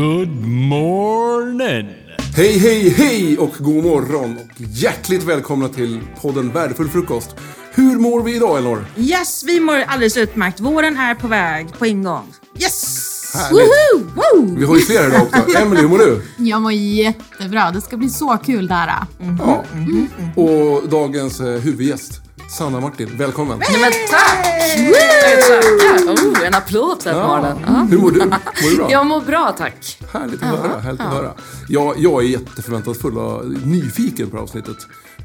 Good morning! Hej, hej, hej och god morgon och hjärtligt välkomna till podden Värdefull frukost. Hur mår vi idag Elinor? Yes, vi mår alldeles utmärkt. Våren är på väg på ingång. Yes! Härligt. Woo! Vi har ju fler idag också. Emelie, hur mår du? Jag mår jättebra. Det ska bli så kul det här. Ja. Och dagens eh, huvudgäst, Sanna Martin. Välkommen. Nej men tack! Oh, en applåd för morgonen. Ja. Hur mår du? Mår du bra? Jag mår bra tack. Härligt att höra. Härligt att höra. Jag, jag är jätteförväntansfull och nyfiken på det här avsnittet.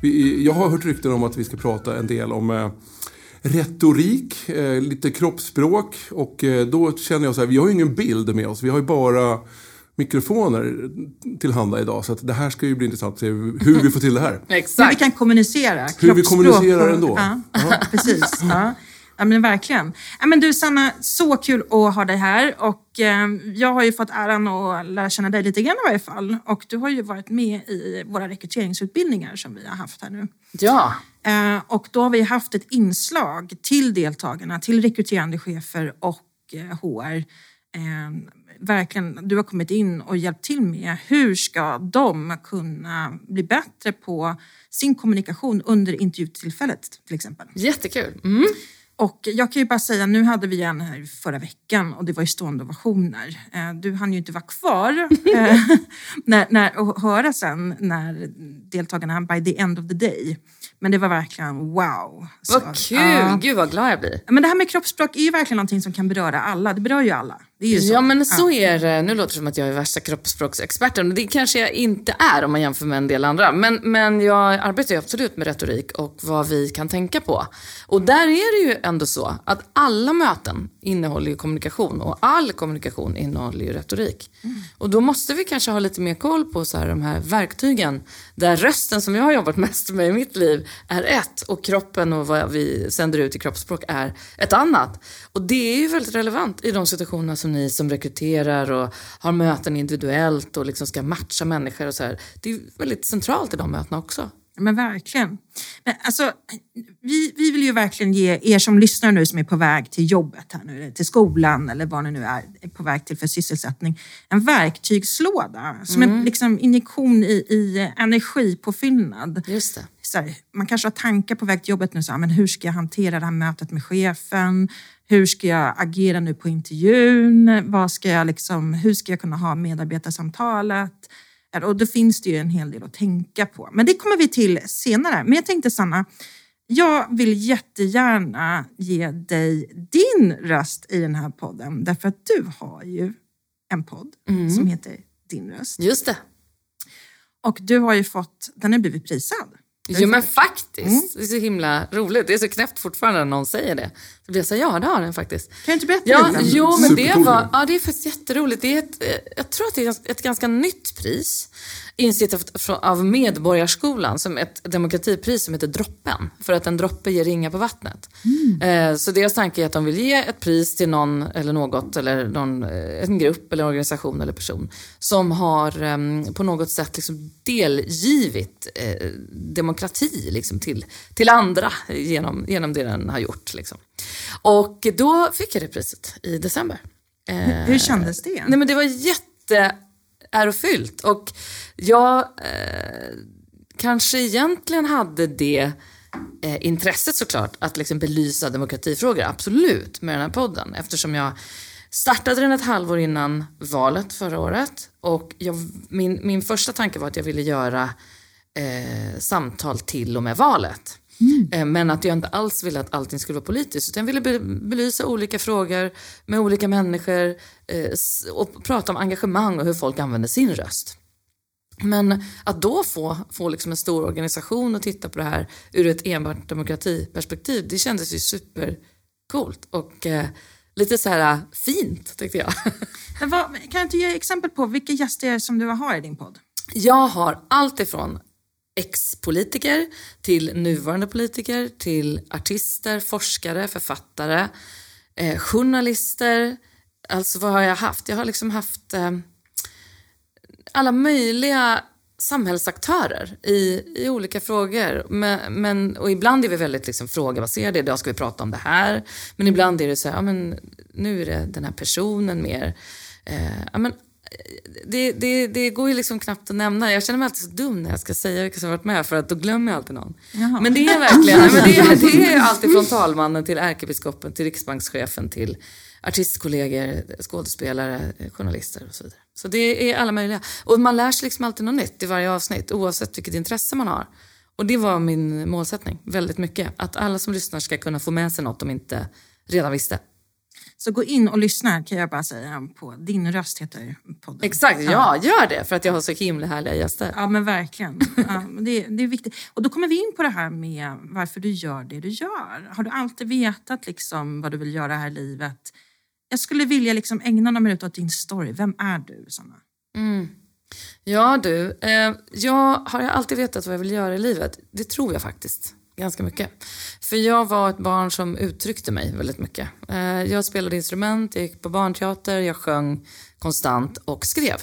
Vi, jag har hört rykten om att vi ska prata en del om eh, retorik, eh, lite kroppsspråk och eh, då känner jag så här, vi har ju ingen bild med oss. Vi har ju bara mikrofoner tillhanda idag så att det här ska ju bli intressant att se hur vi får till det här. Hur vi Exakt. kan kommunicera. Hur vi kommunicerar ändå. Ja, precis. Ja. ja, men verkligen. Ja, men du Sanna, så kul att ha dig här. Och, eh, jag har ju fått äran att lära känna dig lite grann i varje fall. Och du har ju varit med i våra rekryteringsutbildningar som vi har haft här nu. Ja. Eh, och då har vi haft ett inslag till deltagarna, till rekryterande chefer och eh, HR. Verkligen, du har kommit in och hjälpt till med hur ska de kunna bli bättre på sin kommunikation under intervjutillfället till exempel. Jättekul. Mm. Och jag kan ju bara säga, nu hade vi en här förra veckan och det var ju stående ovationer. Eh, Du hann ju inte vara kvar eh, när, när, och höra sen när deltagarna by the end of the day. Men det var verkligen wow. Så, Vad kul! ja. Gud vad glad jag blir. Men det här med kroppsspråk är ju verkligen någonting som kan beröra alla. Det berör ju alla. Ja men så är det. Nu låter det som att jag är värsta kroppsspråksexperten. Det kanske jag inte är om man jämför med en del andra. Men, men jag arbetar ju absolut med retorik och vad vi kan tänka på. Och där är det ju ändå så att alla möten innehåller ju kommunikation och all kommunikation innehåller ju retorik. Och då måste vi kanske ha lite mer koll på så här, de här verktygen där rösten som jag har jobbat mest med i mitt liv är ett och kroppen och vad vi sänder ut i kroppsspråk är ett annat. Och det är ju väldigt relevant i de situationerna som ni som rekryterar och har möten individuellt och liksom ska matcha människor och så här. Det är väldigt centralt i de mötena också. Men verkligen. Men alltså, vi, vi vill ju verkligen ge er som lyssnar nu som är på väg till jobbet här nu, till skolan eller vad ni nu är, är på väg till för sysselsättning, en verktygslåda som en liksom, injektion i, i energipåfyllnad. Just det. Så här, man kanske har tankar på väg till jobbet nu, så här, men hur ska jag hantera det här mötet med chefen? Hur ska jag agera nu på intervjun? Vad ska jag liksom, hur ska jag kunna ha medarbetarsamtalet? Och då finns det ju en hel del att tänka på. Men det kommer vi till senare. Men jag tänkte Sanna, jag vill jättegärna ge dig din röst i den här podden. Därför att du har ju en podd som heter Din röst. Just det. Och du har ju fått, den har blivit prisad. Jo men faktiskt. Det är så himla roligt. Det är så knäppt fortfarande när någon säger det. Så blir jag så här, ja det har den faktiskt. Kan du inte berätta Ja, lite? jo, men det var, ja, det är faktiskt jätteroligt. Det är ett, eh, jag tror att det är ett, ganska nytt pris. Instiftat av Medborgarskolan, som ett demokratipris som heter Droppen. För att en droppe ger ringar på vattnet. Eh, så deras tanke är att de vill ge ett pris till någon eller något, eller någon, eh, en grupp, eller organisation eller person som har eh, på något sätt liksom delgivit demokrati liksom, till, till andra genom, genom det den har gjort. Liksom. Och då fick jag det priset i december. Eh, Hur kändes det? Nej men det var jätteärofyllt och jag eh, kanske egentligen hade det eh, intresset såklart att liksom belysa demokratifrågor, absolut, med den här podden eftersom jag startade den ett halvår innan valet förra året och jag, min, min första tanke var att jag ville göra eh, samtal till och med valet. Eh, Men att jag inte alls ville att allting skulle vara politiskt. Utan jag ville be- belysa olika frågor med olika människor eh, och prata om engagemang och hur folk använder sin röst. Men att då få, få liksom en stor organisation att titta på det här ur ett enbart demokratiperspektiv, det kändes ju supercoolt och eh, lite så här eh, fint tyckte jag. Vad, kan du inte ge exempel på vilka gäster som du har i din podd? Jag har allt ifrån ex-politiker till nuvarande politiker till artister, forskare, författare, eh, journalister. Alltså vad har jag haft? Jag har liksom haft eh, alla möjliga samhällsaktörer i, i olika frågor. Men, men, och ibland är vi väldigt liksom frågebaserade. Idag ska vi prata om det här. Men ibland är det så här, ja, men nu är det den här personen mer. Eh, ja, men det, det, det går ju liksom knappt att nämna. Jag känner mig alltid så dum när jag ska säga vilka som har varit med för att då glömmer jag alltid någon. Jaha. Men det är verkligen, men det, är, det är alltid från talmannen till ärkebiskopen till riksbankschefen till artistkollegor, skådespelare, journalister och så vidare. Så det är alla möjliga. Och man lär sig liksom alltid något nytt i varje avsnitt oavsett vilket intresse man har. Och det var min målsättning väldigt mycket. Att alla som lyssnar ska kunna få med sig något de inte redan visste. Så gå in och lyssna kan jag bara säga på Din röst heter podden. Exakt, ja gör det för att jag har så himla härliga gäster. Ja men verkligen. Ja, det, det är viktigt. Och då kommer vi in på det här med varför du gör det du gör. Har du alltid vetat liksom vad du vill göra här i livet? Jag skulle vilja liksom ägna några minuter åt din story. Vem är du, Sanna? Ja du, eh, jag har alltid vetat vad jag vill göra i livet. Det tror jag faktiskt ganska mycket. För jag var ett barn som uttryckte mig väldigt mycket. Eh, jag spelade instrument, jag gick på barnteater, jag sjöng konstant och skrev.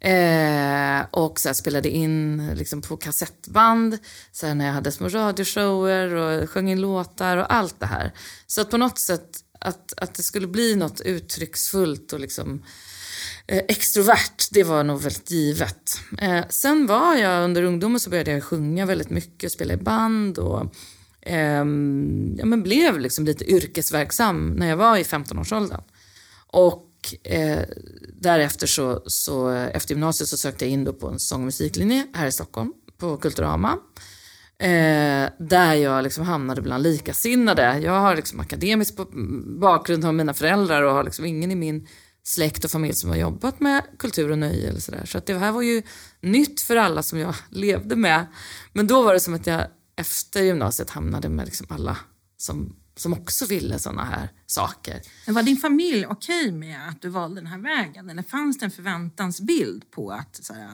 Eh, och så här, spelade in liksom, på kassettband, så när jag hade små radioshower och sjöng in låtar och allt det här. Så att på något sätt att, att det skulle bli något uttrycksfullt och liksom eh, Eh, extrovert, det var nog väldigt givet. Eh, sen var jag under ungdomen så började jag sjunga väldigt mycket, spela i band och eh, ja, men blev liksom lite yrkesverksam när jag var i 15-årsåldern. Och eh, därefter så, så, efter gymnasiet så sökte jag in då på en sång och musiklinje här i Stockholm på Kulturama. Eh, där jag liksom hamnade bland likasinnade. Jag har liksom akademisk bakgrund har mina föräldrar och har liksom ingen i min släkt och familj som har jobbat med kultur och nöje eller sådär. Så att det här var ju nytt för alla som jag levde med. Men då var det som att jag efter gymnasiet hamnade med liksom alla som, som också ville sådana här saker. Men var din familj okej med att du valde den här vägen? Eller fanns det en förväntansbild på att så här,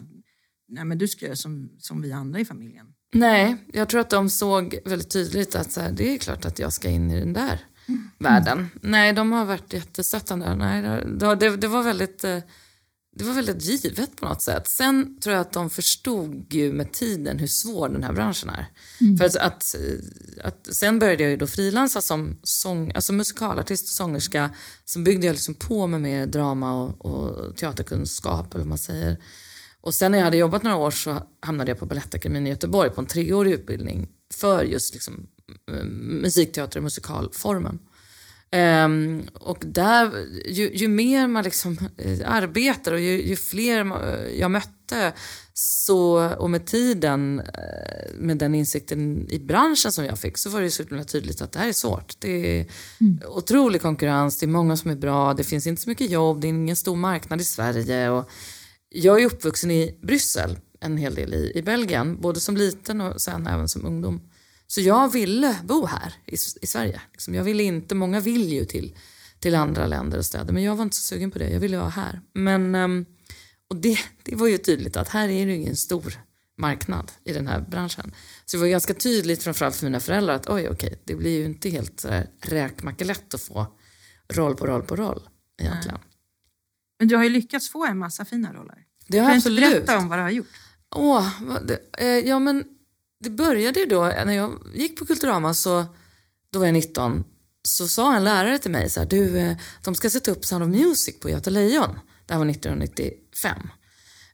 nej, men du ska göra som, som vi andra i familjen? Nej, jag tror att de såg väldigt tydligt att så här, det är klart att jag ska in i den där världen. Nej, de har varit jättestöttande. Nej, det, det, det, var väldigt, eh, det var väldigt givet på något sätt. Sen tror jag att de förstod ju med tiden hur svår den här branschen är. För att, att, att, sen började jag ju då frilansa som sång, alltså musikalartist och sångerska. Sen byggde jag liksom på med mer drama och, och teaterkunskap eller vad man säger. Och sen när jag hade jobbat några år så hamnade jag på Balettakademin i Göteborg på en treårig utbildning för just liksom, musikteater och musikalformen. Ehm, och där, ju, ju mer man liksom eh, arbetar och ju, ju fler ma- jag mötte så, och med tiden, eh, med den insikten i branschen som jag fick, så var det så himla tydligt att det här är svårt. Det är otrolig konkurrens, det är många som är bra, det finns inte så mycket jobb, det är ingen stor marknad i Sverige. Och jag är uppvuxen i Bryssel en hel del i, i Belgien, både som liten och sen även som ungdom. Så jag ville bo här i, i Sverige. Liksom, jag ville inte, många vill ju till, till andra länder och städer, men jag var inte så sugen på det. Jag ville vara här. Men, ehm, och det, det var ju tydligt att här är det ju ingen stor marknad i den här branschen. Så det var ganska tydligt framförallt för mina föräldrar att oj, okej, det blir ju inte helt sådär räkmackelätt att få roll på roll på roll egentligen. Men du har ju lyckats få en massa fina roller. Det har Kan jag du inte absolut. berätta om vad du har gjort? Åh, det, eh, ja men det började ju då, när jag gick på Kulturama så, då var jag 19, så sa en lärare till mig så här, du, eh, de ska sätta upp Sound of Music på Göta Lejon. Det här var 1995.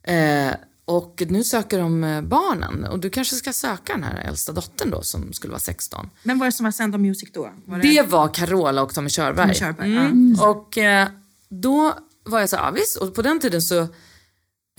Eh, och nu söker de eh, barnen och du kanske ska söka den här äldsta dottern då som skulle vara 16. Men vad är det som var Sound of Music då? Var Det var Carola och Tommy Körberg. Tommy Körberg, Mm. Och eh, då var jag så visst. Och på den tiden så,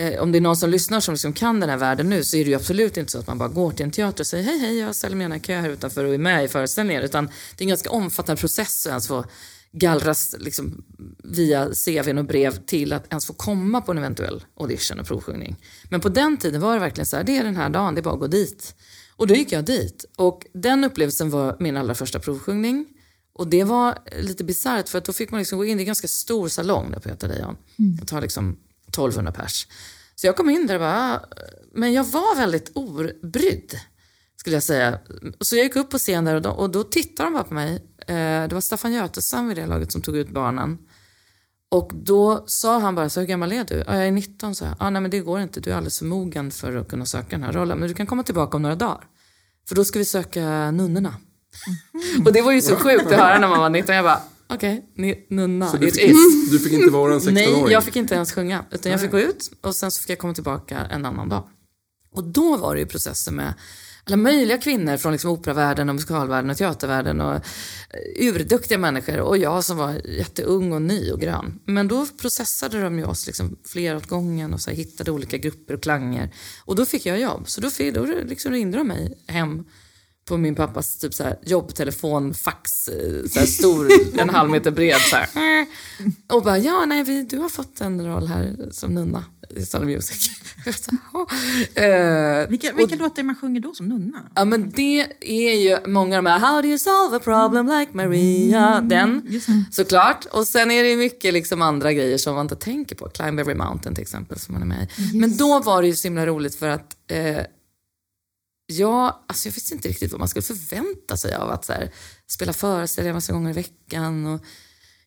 eh, om det är någon som lyssnar som liksom kan den här världen nu så är det ju absolut inte så att man bara går till en teater och säger hej hej jag ställer gärna i kö här utanför och är med i föreställningen. Utan det är en ganska omfattande process att ens få gallras liksom, via CVn och brev till att ens få komma på en eventuell audition och provsjungning. Men på den tiden var det verkligen så här, det är den här dagen, det är bara att gå dit. Och då gick jag dit. Och den upplevelsen var min allra första provsjungning. Och det var lite bisarrt för att då fick man liksom gå in i en ganska stor salong där på Göta Lejon. Det tar liksom 1200 pers. Så jag kom in där och bara, "Ah." men jag var väldigt obrydd skulle jag säga. Så jag gick upp på scen där och då, och då tittade de bara på mig. Eh, det var Staffan Götestam vid det laget som tog ut barnen. Och då sa han bara så hur gammal är du? Ja, jag är 19, så jag. Ah, nej men det går inte, du är alldeles för mogen för att kunna söka den här rollen. Men du kan komma tillbaka om några dagar. För då ska vi söka nunnorna. Och det var ju så sjukt att höra när man var 19. Jag bara, okej, ni- nunna, Så du fick, is. du fick inte vara en 16-åring? Nej, jag fick inte ens sjunga. Utan jag fick gå ut och sen så fick jag komma tillbaka en annan dag. Och då var det ju processer med alla möjliga kvinnor från liksom operavärlden och musikalvärlden och teatervärlden och eh, urduktiga människor och jag som var jätteung och ny och grön. Men då processade de ju oss liksom flera åt gången och så hittade olika grupper och klanger. Och då fick jag jobb. Så då, fick, då liksom ringde de mig hem på min pappas typ så här, jobbtelefon, fax, eh, så här stor, en halv meter bred. Så här. Och bara, ja nej, vi, du har fått en roll här som nunna i Sound of Music. Så "Åh." Eh, Vilka, vilka låtar man sjunger då som nunna? Ja men det är ju många av de här How do you solve a problem like Maria? Den såklart. Och sen är det ju mycket liksom andra grejer som man inte tänker på. Climb every mountain till exempel som man är med i. Men då var det ju så himla roligt för att eh, jag, alltså jag visste inte riktigt vad man skulle förvänta sig av att så här, spela föreställningar massa gånger i veckan. Och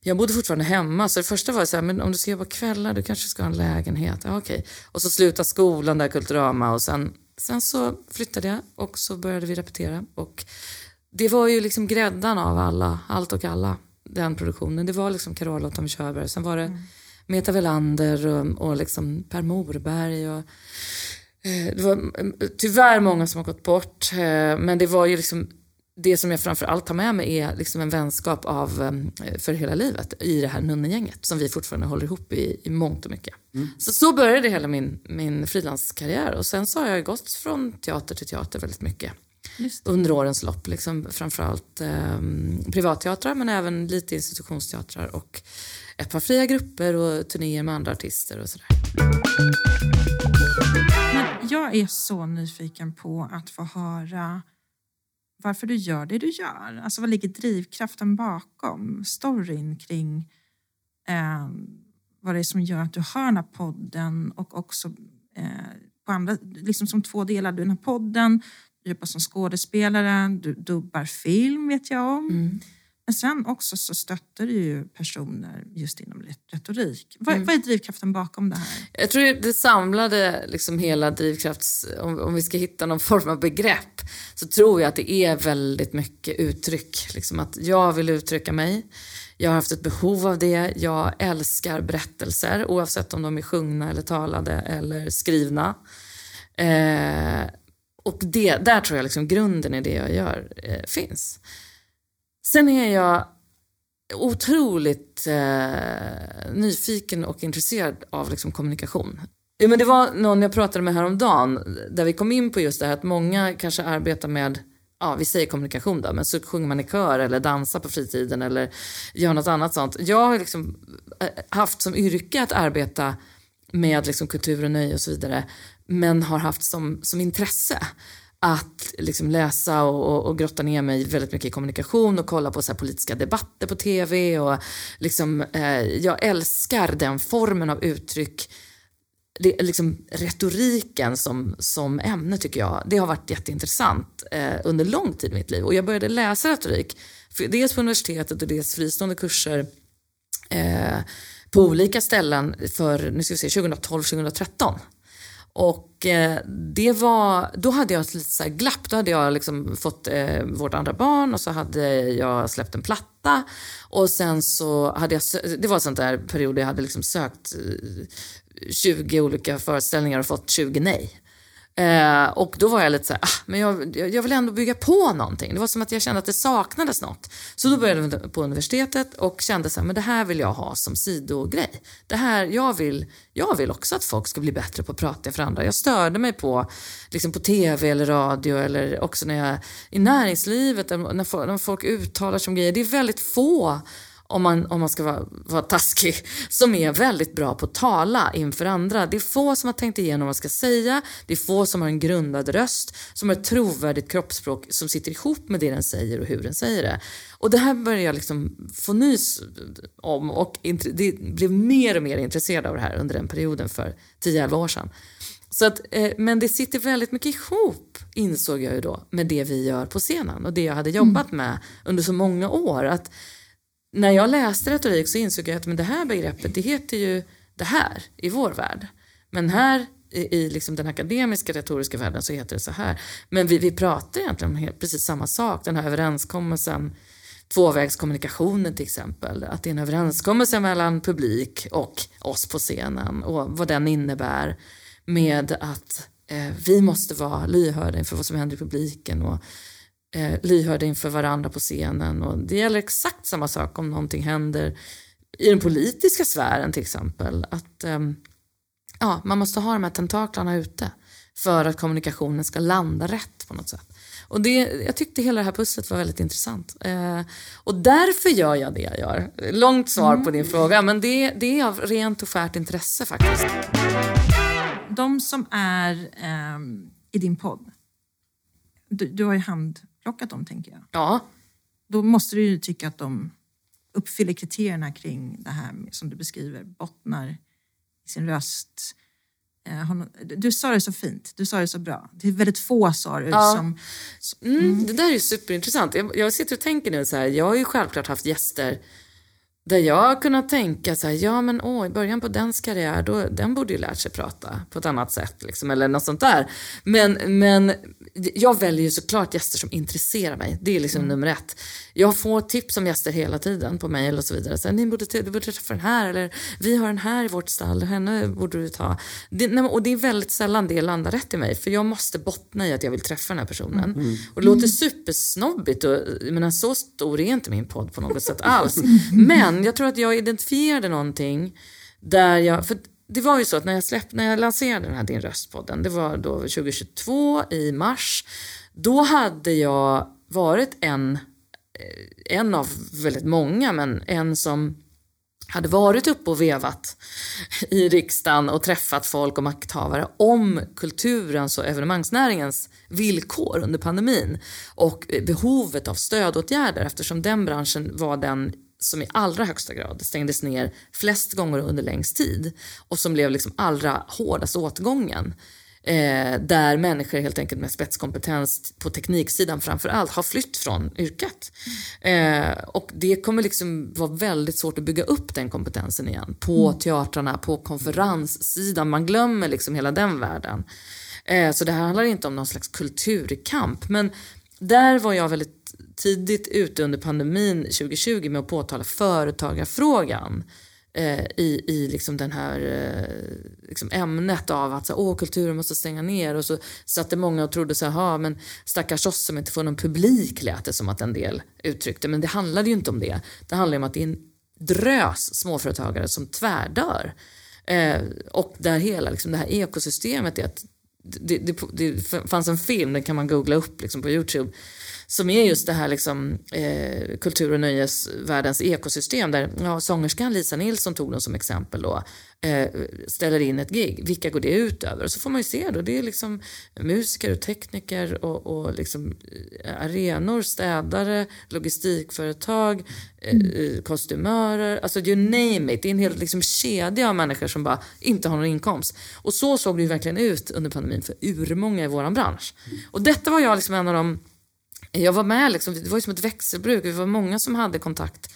jag bodde fortfarande hemma så det första var så här, men om du ska jobba kvällar du kanske ska ha en lägenhet. Ja, okej. Och så slutade skolan där, Kulturama och sen, sen så flyttade jag och så började vi repetera. Och det var ju liksom gräddan av alla, allt och alla, den produktionen. Det var liksom Carola och Tommy Körberg. Sen var det Meta Velander och, och liksom Per Morberg. Och, det var mm, tyvärr många som har gått bort. eh, Men det var ju liksom det som jag framför allt tar med mig är liksom en vänskap av, eh, för hela livet i det här nunnegänget som vi fortfarande håller ihop i, i mångt och mycket. Så så började hela min, min frilanskarriär och sen så har jag gått från teater till teater väldigt mycket. Under årens lopp, liksom, framförallt eh, privatteatrar men även lite institutionsteatrar och ett par fria grupper och turnéer med andra artister och sådär. Jag är så nyfiken på att få höra varför du gör det du gör. Alltså vad ligger drivkraften bakom storyn kring eh, vad det är som gör att du har den här podden och också eh, på andra, liksom som två delar. Du är den här podden, du jobbar som skådespelare, du dubbar film vet jag om. Mm. Men sen också så stöttar du ju personer just inom retorik. Vad, vad är drivkraften bakom det här? Jag tror det samlade liksom hela drivkrafts... Om, om vi ska hitta någon form av begrepp så tror jag att det är väldigt mycket uttryck. Liksom att jag vill uttrycka mig. Jag har haft ett behov av det. Jag älskar berättelser oavsett om de är sjungna eller talade eller skrivna. Eh, och det, där tror jag liksom grunden i det jag gör eh, finns. Sen är jag otroligt eh, nyfiken och intresserad av liksom, kommunikation. Ja, men det var någon jag pratade med häromdagen där vi kom in på just det här att många kanske arbetar med Ja, vi säger kommunikation då, men så sjunger man i kör eller dansar på fritiden eller gör något annat sånt. Jag har liksom eh, haft som yrke att arbeta med liksom kultur och nöje och så vidare, men har haft som, som intresse att liksom läsa och, och, och grotta ner mig väldigt mycket i kommunikation och kolla på så här politiska debatter på tv. Och liksom, eh, jag älskar den formen av uttryck. Det, liksom, retoriken som, som ämne tycker jag, det har varit jätteintressant eh, under lång tid i mitt liv. Och jag började läsa retorik, dels på universitetet och dels fristående kurser eh, på olika ställen för nu ska vi se, 2012-2013. Och eh, det var, då hade jag ett litet så här glapp. Då hade jag liksom fått eh, vårt andra barn och så hade jag släppt en platta. Och sen så hade jag, det var en sån där period där jag hade liksom sökt eh, 20 olika föreställningar och fått 20 nej. Eh, och då var jag lite så här, ah, men jag, jag jag vill ändå bygga på någonting. Det var som att jag kände att det saknades något. Så då började jag på universitetet och kände så här, men det här vill jag ha som sidogrej. Det här, jag vill, jag vill också att folk ska bli bättre på att prata inför andra. Jag störde mig på, liksom på tv eller radio eller också när jag, i näringslivet, när folk- när folk uttalar sig om grejer. Det är väldigt få om man, om man ska vara, vara taskig, som är väldigt bra på att tala inför andra. Det är få som har tänkt igenom vad man ska säga, det är få som har en grundad röst, som har ett trovärdigt kroppsspråk som sitter ihop med det den säger och hur den säger det. Och det här började jag liksom få nys om och det blev mer och mer intresserad av det här under den perioden för 10-11 år sedan. Så att, eh, men det sitter väldigt mycket ihop, insåg jag ju då, med det vi gör på scenen och det jag hade jobbat med under så många år. Att när jag läste retorik så insåg jag att men det här begreppet det heter ju det här i vår värld. Men här i, i liksom den akademiska retoriska världen så heter det så här. Men vi, vi pratar egentligen om helt, precis samma sak, den här överenskommelsen tvåvägskommunikationen till exempel. Att det är en överenskommelse mellan publik och oss på scenen och vad den innebär med att eh, vi måste vara lyhörda inför vad som händer i publiken och eh, lyhörda inför varandra på scenen. Och det gäller exakt samma sak om någonting händer i den politiska sfären till exempel. Att eh, ja, man måste ha de här tentaklarna ute för att kommunikationen ska landa rätt på något sätt. Och det, jag tyckte hela det här pusslet var väldigt intressant. Eh, och därför gör jag det jag gör. Långt svar på din fråga, men det, det är av rent och skärt intresse faktiskt. De som är ehm, i din podd, du, du har ju handplockat dem tänker jag. Ja, Då måste du ju tycka att de uppfyller kriterierna kring det här som du beskriver, bottnar i sin röst. Eh, du- sa det så fint, du sa det så bra. Det är väldigt få sa du Ja. som... Mm, Det där är superintressant. Jag, jag sitter och tänker nu så här, jag har ju självklart haft gäster där jag har kunnat tänka så här, ja men åh, i början på dens karriär, då, den borde ju lärt sig prata på ett annat sätt, liksom, eller något sånt där. Men, men jag väljer ju såklart gäster som intresserar mig, det är liksom nummer ett. Jag får tips om gäster hela tiden på mail och så vidare. Så här, Ni borde, du borde träffa den här, eller vi har den här i vårt stall, henne borde du ta. Det, nej, och det är väldigt sällan det landar rätt i mig, för jag måste bottna i att jag vill träffa den här personen. Och det låter supersnobbigt, och, jag menar, så stor är inte min podd på något sätt alls. Men jag tror att jag identifierade någonting där jag, för det var ju så att när jag, släpp, när jag lanserade den här Din röstpodden, det var då 2022 i mars, då hade jag varit en, eh, en av väldigt många, men en som hade varit uppe och vevat i riksdagen och träffat folk och makthavare om kulturens och evenemangsnäringens villkor under pandemin och behovet av stödåtgärder eftersom den branschen var den som i allra högsta grad stängdes ner flest gånger under längst tid och som blev liksom allra hårdast åtgången. Eh, där människor helt enkelt med spetskompetens på tekniksidan framför allt har flytt från yrket. Eh, och det kommer liksom vara väldigt svårt att bygga upp den kompetensen igen på teatrarna, på konferenssidan. Man glömmer liksom hela den världen. Eh, så det här handlar inte om någon slags kulturkamp. Men där var jag väldigt tidigt ute under pandemin 2020 med att påtala företagarfrågan eh, i, i liksom den här eh, liksom ämnet av att så, Åh, kulturen måste stänga ner och så satt det många och trodde så här, men stackars oss som inte får någon publik lät det som att en del uttryckte. Men det handlade ju inte om det. Det handlar om att det är en drös småföretagare som tvärdör. Eh, och där hela liksom, det här ekosystemet är att det, det, det fanns en film, den kan man googla upp liksom på Youtube, som är just det här liksom, eh, kultur och nöjesvärldens ekosystem där ja, sångerskan Lisa Nilsson tog den som exempel då, eh, ställer in ett gig. Vilka går det ut över? Och så får man ju se då, det är liksom musiker och tekniker och, och liksom, eh, arenor, städare, logistikföretag, eh, eh, kostymörer, alltså you name it. Det är en hel liksom, kedja av människor som bara inte har någon inkomst. Och så såg det ju verkligen ut under pandemin för urmånga i våran bransch. Och detta var jag liksom en av de jag var med, liksom, det var ju som ett växelbruk. Vi var många som hade kontakt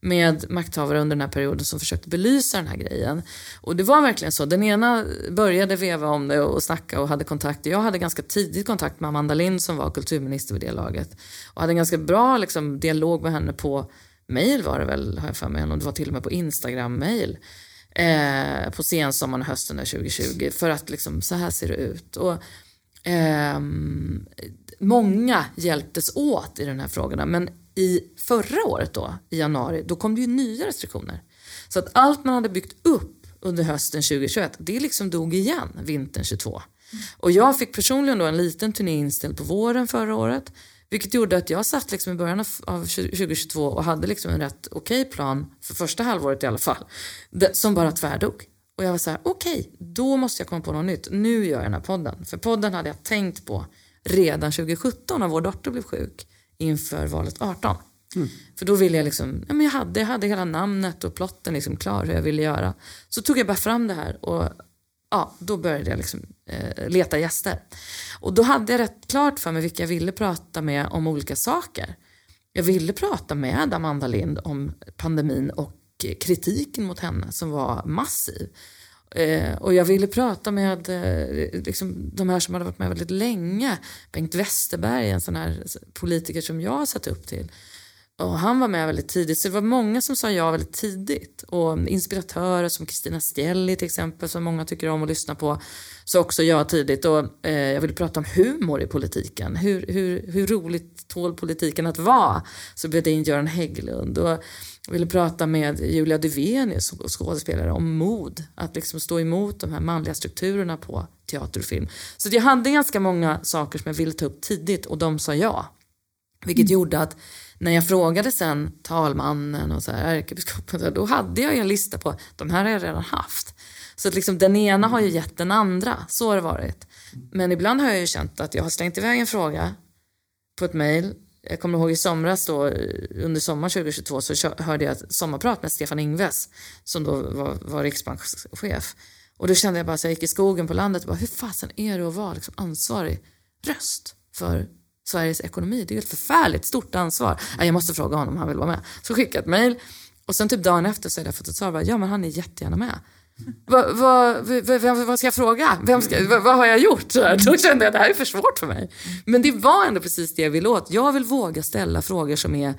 med makthavare under den här perioden som försökte belysa den här grejen. Och det var verkligen så. Den ena började veva om det och snacka och hade kontakt. Jag hade ganska tidigt kontakt med Amanda Lind som var kulturminister vid det laget. Och hade en ganska bra liksom, dialog med henne på mail var det väl, har jag för mig. Och det var till och med på Instagram-mail. Eh, på sensommaren och hösten 2020. För att liksom, så här ser det ut. Och, eh, många hjälptes åt i de här frågorna. Men i förra året då, i januari, då kom det ju nya restriktioner. Så att allt man hade byggt upp under hösten 2021, det liksom dog igen vintern 22. Och jag fick personligen då en liten turné inställd på våren förra året. Vilket gjorde att jag satt liksom i början av, 2022 och hade liksom en rätt okej plan, för första halvåret i alla fall, som bara tvärdog. Och jag var så här, okej, då måste jag komma på något nytt. Nu gör jag den här podden. För podden hade jag tänkt på redan 2017 när vår dotter blev sjuk inför valet 18. För då ville jag liksom, ja, men jag hade, jag hade hela namnet och plotten liksom klar hur jag ville göra. Så tog jag bara fram det här och ja, då började jag liksom, eh, leta gäster. Och då hade jag rätt klart för mig vilka jag ville prata med om olika saker. Jag ville prata med Amanda Lind om pandemin och kritiken mot henne som var massiv. Eh, och jag ville prata med eh, liksom, de här som hade varit med väldigt länge. Bengt Westerberg, en sån här politiker som jag har sett upp till. Och han var med väldigt tidigt, så det var många som sa ja väldigt tidigt. Och inspiratörer som Kristina Stielli till exempel, som många tycker om att lyssna på, sa också ja tidigt. Och eh, jag ville prata om humor i politiken. Hur, hur, hur roligt tål politiken att vara? Så bjöd jag in Göran Hägglund. Och ville prata med Julia Duvenius, skådespelare, om mod. Att liksom stå emot de här manliga strukturerna på teater och film. Så jag hade ganska många saker som jag ville ta upp tidigt och de sa ja. Vilket gjorde att när jag frågade sen talmannen och så här, ärkebiskopen, då hade jag ju en lista på de här har jag redan haft. Så att liksom, den ena har ju gett den andra, så har det varit. Men ibland har jag ju känt att jag har slängt iväg en fråga på ett mejl. Jag kommer ihåg i somras då, under sommaren 2022 så hörde jag ett sommarprat med Stefan Ingves som då var, var riksbankschef. Och då kände jag bara så jag gick i skogen på landet och bara, hur fasen är det att vara liksom ansvarig röst för Sveriges ekonomi. Det är ett förfärligt stort ansvar. Jag måste fråga honom om han vill vara med. Så skickade jag ett mejl och sen typ dagen efter så hade jag fått ett svar. Ja men han är jättegärna med. Vad va, va, va, ska jag fråga? Vem ska, vad har jag gjort? Då kände jag att det här är för svårt för mig. Men det var ändå precis det jag ville åt. Jag vill våga ställa frågor som är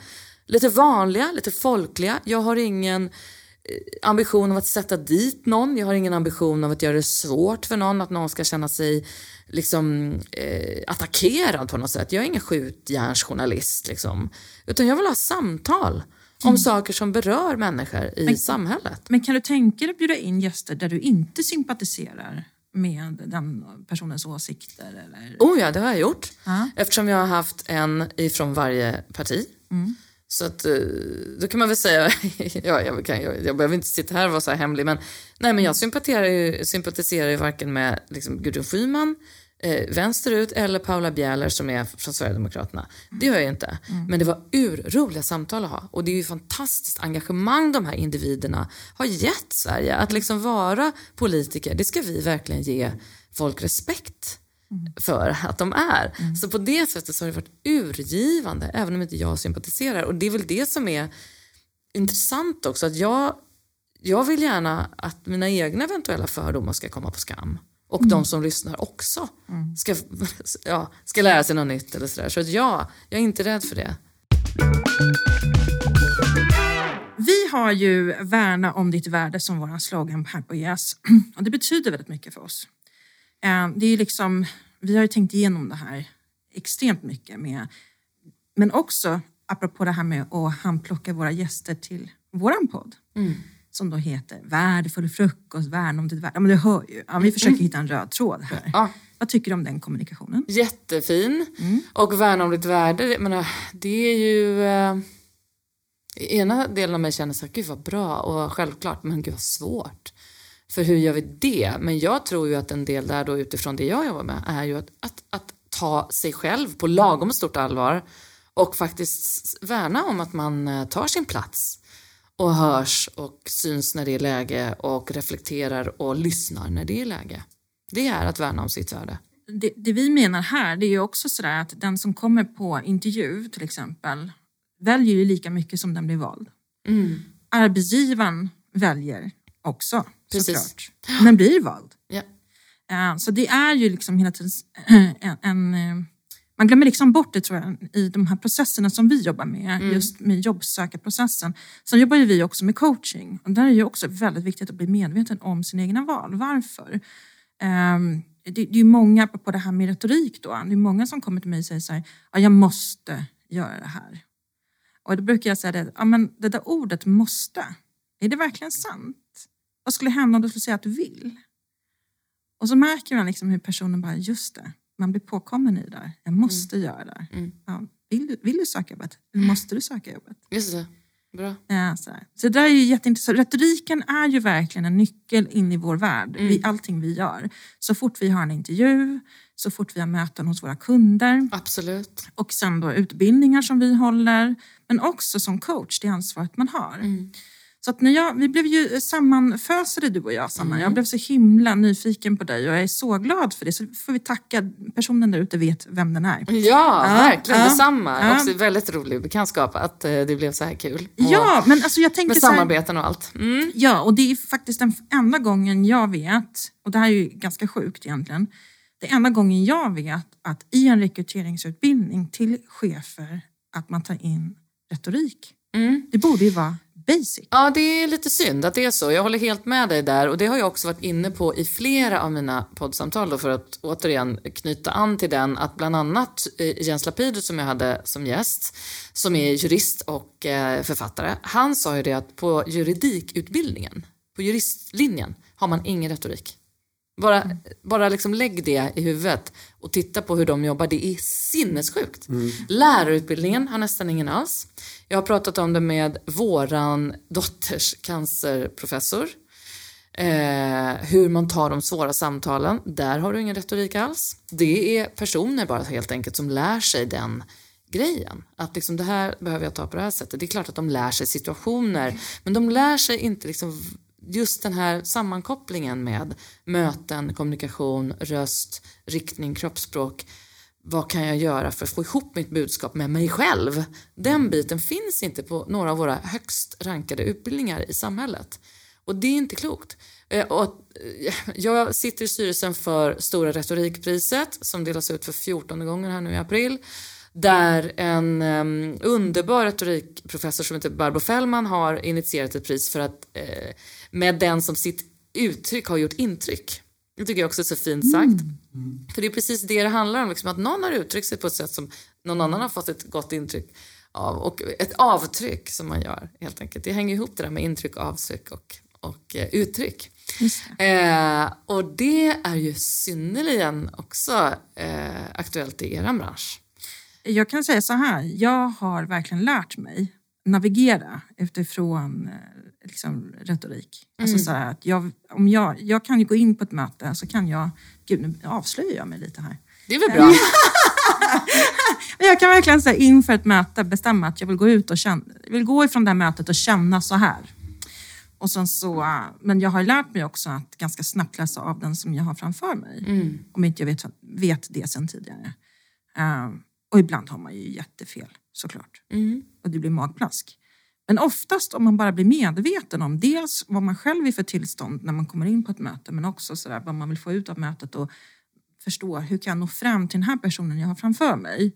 lite vanliga, lite folkliga. Jag har ingen eh, ambition av att sätta dit någon. Jag har ingen ambition av att göra det svårt för någon, att någon ska känna sig liksom, eh, attackerad på något sätt. Jag är ingen skjutjärnsjournalist. Liksom. Utan jag vill ha samtal om mm. saker som berör människor i men, samhället. Men kan du tänka dig att bjuda in gäster där du inte sympatiserar med den personens åsikter? Eller? Oh ja, det har jag gjort. Uh Eftersom jag har haft en ifrån varje parti. Mm. Så att, eh, då kan man väl säga, ja, jag, kan, jag, jag behöver inte sitta här och vara så här hemlig, men, nej, men jag sympatiserar ju, sympatiserar ju varken med liksom, Gudrun Schyman, eh, vänsterut eller Paula Bjäller som är från Sverigedemokraterna. Det gör jag inte. Mm. Men det var urroliga samtal att ha. Och det är ju fantastiskt engagemang de här individerna har gett Sverige. Att liksom vara politiker, det ska vi verkligen ge folk respekt för att de är. Mm. Så på det sättet så har det varit urgivande, även om inte jag sympatiserar. Och det är väl det som är intressant också, att jag, jag vill gärna att mina egna eventuella fördomar ska komma på skam. Och mm. de som lyssnar också mm. ska, ja, ska lära sig något nytt eller sådär. Så att ja, jag är inte rädd för det. Vi har ju värna om ditt värde som vår slogan här på Yes. Och det betyder väldigt mycket för oss. Eh, det är liksom, vi har ju tänkt igenom det här extremt mycket med, men också apropå det här med att handplocka våra gäster till våran podd. Mm. Som då heter Värdefull frukost, värna om ditt värde. Ja, men du hör ju. Ja, vi försöker mm. hitta en röd tråd här. Ja. Vad tycker du om den kommunikationen? Jättefin. Mm. Och värna om ditt värde, menar, det är ju... Eh, ena delen av mig känner så här, gud vad bra och självklart, men gud vad svårt. För hur gör vi det? Men jag tror ju att en del där då utifrån det jag jobbar med är ju att, att, att ta sig själv på lagom stort allvar och faktiskt värna om att man eh, tar sin plats och hörs och syns när det är läge och reflekterar och lyssnar när det är läge. Det är att värna om sitt värde. Det, det vi menar här det är ju också sådär att den som kommer på intervju till exempel väljer ju lika mycket som den blir vald. Mm. Arbetsgivaren väljer också Precis. såklart. Men blir vald. Ja. Så det är ju liksom hela tiden en, en, eh, man glömmer liksom bort det tror jag i de här processerna som vi jobbar med, mm. just med jobbsökarprocessen. Sen jobbar ju vi också med coaching och där är det också väldigt viktigt att bli medveten om sina egna val. Varför? Um, det, det är många, på det här med retorik då, det är många som kommer till mig och säger så här, ja, jag måste göra det här. Och då brukar jag säga det, ja men det där ordet måste, är det verkligen sant? Vad skulle hända om du skulle säga att du vill? Och så märker man liksom hur personen bara, just det, man blir påkommen i det. Jag måste mm. göra det. Mm. Ja, vill, du, vill du söka jobbet? Eller måste du söka jobbet? Just det. Bra. Ja, så, så det där är ju jätteintressant. Retoriken är ju verkligen en nyckel in i vår värld, mm. i allting vi gör. Så fort vi har en intervju, så fort vi har möten hos våra kunder. Absolut. Och sen då utbildningar som vi håller. Men också som coach, det ansvaret man har. Mm. Så att när jag, vi blev ju sammanfösade du och jag Sanna. Mm. Jag blev så himla nyfiken på dig och jag är så glad för det. Så får vi tacka personen där ute vet vem den är. Ja, ja verkligen. Ja, Detsamma. Ja. Också väldigt rolig bekantskap att eh, det blev så här kul. Och ja, men alltså jag tänker Med samarbeten och allt. Mm. Ja, och det är faktiskt den enda gången jag vet, och det här är ju ganska sjukt egentligen. Det enda gången jag vet att i en rekryteringsutbildning till chefer att man tar in retorik. Mm. Det borde ju vara basic. Ja, det är lite synd att det är så. Jag håller helt med dig där och det har jag också varit inne på i flera av mina poddsamtal då för att återigen knyta an till den att bland annat eh, Jens Lapidus som jag hade som gäst, som är jurist och eh, författare, han sa ju det att på juridikutbildningen, på juristlinjen, har man ingen retorik. Bara, bara liksom lägg det i huvudet och titta på hur de jobbar. Det är sinnessjukt. Lärarutbildningen har nästan ingen alls. Jag har pratat om det med våran dotters cancerprofessor. Eh, hur man tar de svåra samtalen. Där har du ingen retorik alls. Det är personer bara helt enkelt som lär sig den grejen. Att liksom det här behöver jag ta på det här sättet. Det är klart att de lär sig situationer. Men de lär sig inte liksom just den här sammankopplingen med möten, kommunikation, röst, riktning, kroppsspråk. Vad kan jag göra för att få ihop mitt budskap med mig själv? Den biten finns inte på några av våra högst rankade utbildningar i samhället. Och det är inte klokt. Eh, Och eh, jag sitter i styrelsen för Stora retorikpriset som delas ut för 14 gånger här nu i april. Där en um, underbar retorikprofessor som heter Barbro Fällman har initierat ett pris för att eh, med den som sitt uttryck har gjort intryck. Det tycker jag också är så fint sagt. För det är precis det det handlar om, liksom, att någon har uttryckt sig på ett sätt som någon annan har fått ett gott intryck av. Och ett avtryck som man gör helt enkelt. Det hänger ihop det där med intryck, avtryck och, och eh, uttryck. Eh, och det är ju synnerligen också eh, aktuellt i er bransch. Jag kan säga så här, jag har verkligen lärt mig navigera utifrån eh, liksom, retorik. Alltså så här att jag, om jag, jag kan ju gå in på ett möte så kan jag, gud nu avslöjar jag mig lite här. Det är väl bra? Men jag kan verkligen säga inför ett möte bestämma att jag vill gå ut och känna, vill gå ifrån det här mötet och känna så här. Och sen så, men jag har lärt mig också att ganska snabbt läsa av den som jag har framför mig. Om inte jag vet, vet det sen tidigare. Eh, och ibland har man ju jättefel såklart. Och det blir magplask. Men oftast om man bara blir medveten om dels vad man själv är för tillstånd när man kommer in på ett möte men också så där, vad man vill få ut av mötet och förstå hur kan jag nå fram till den här personen jag har framför mig.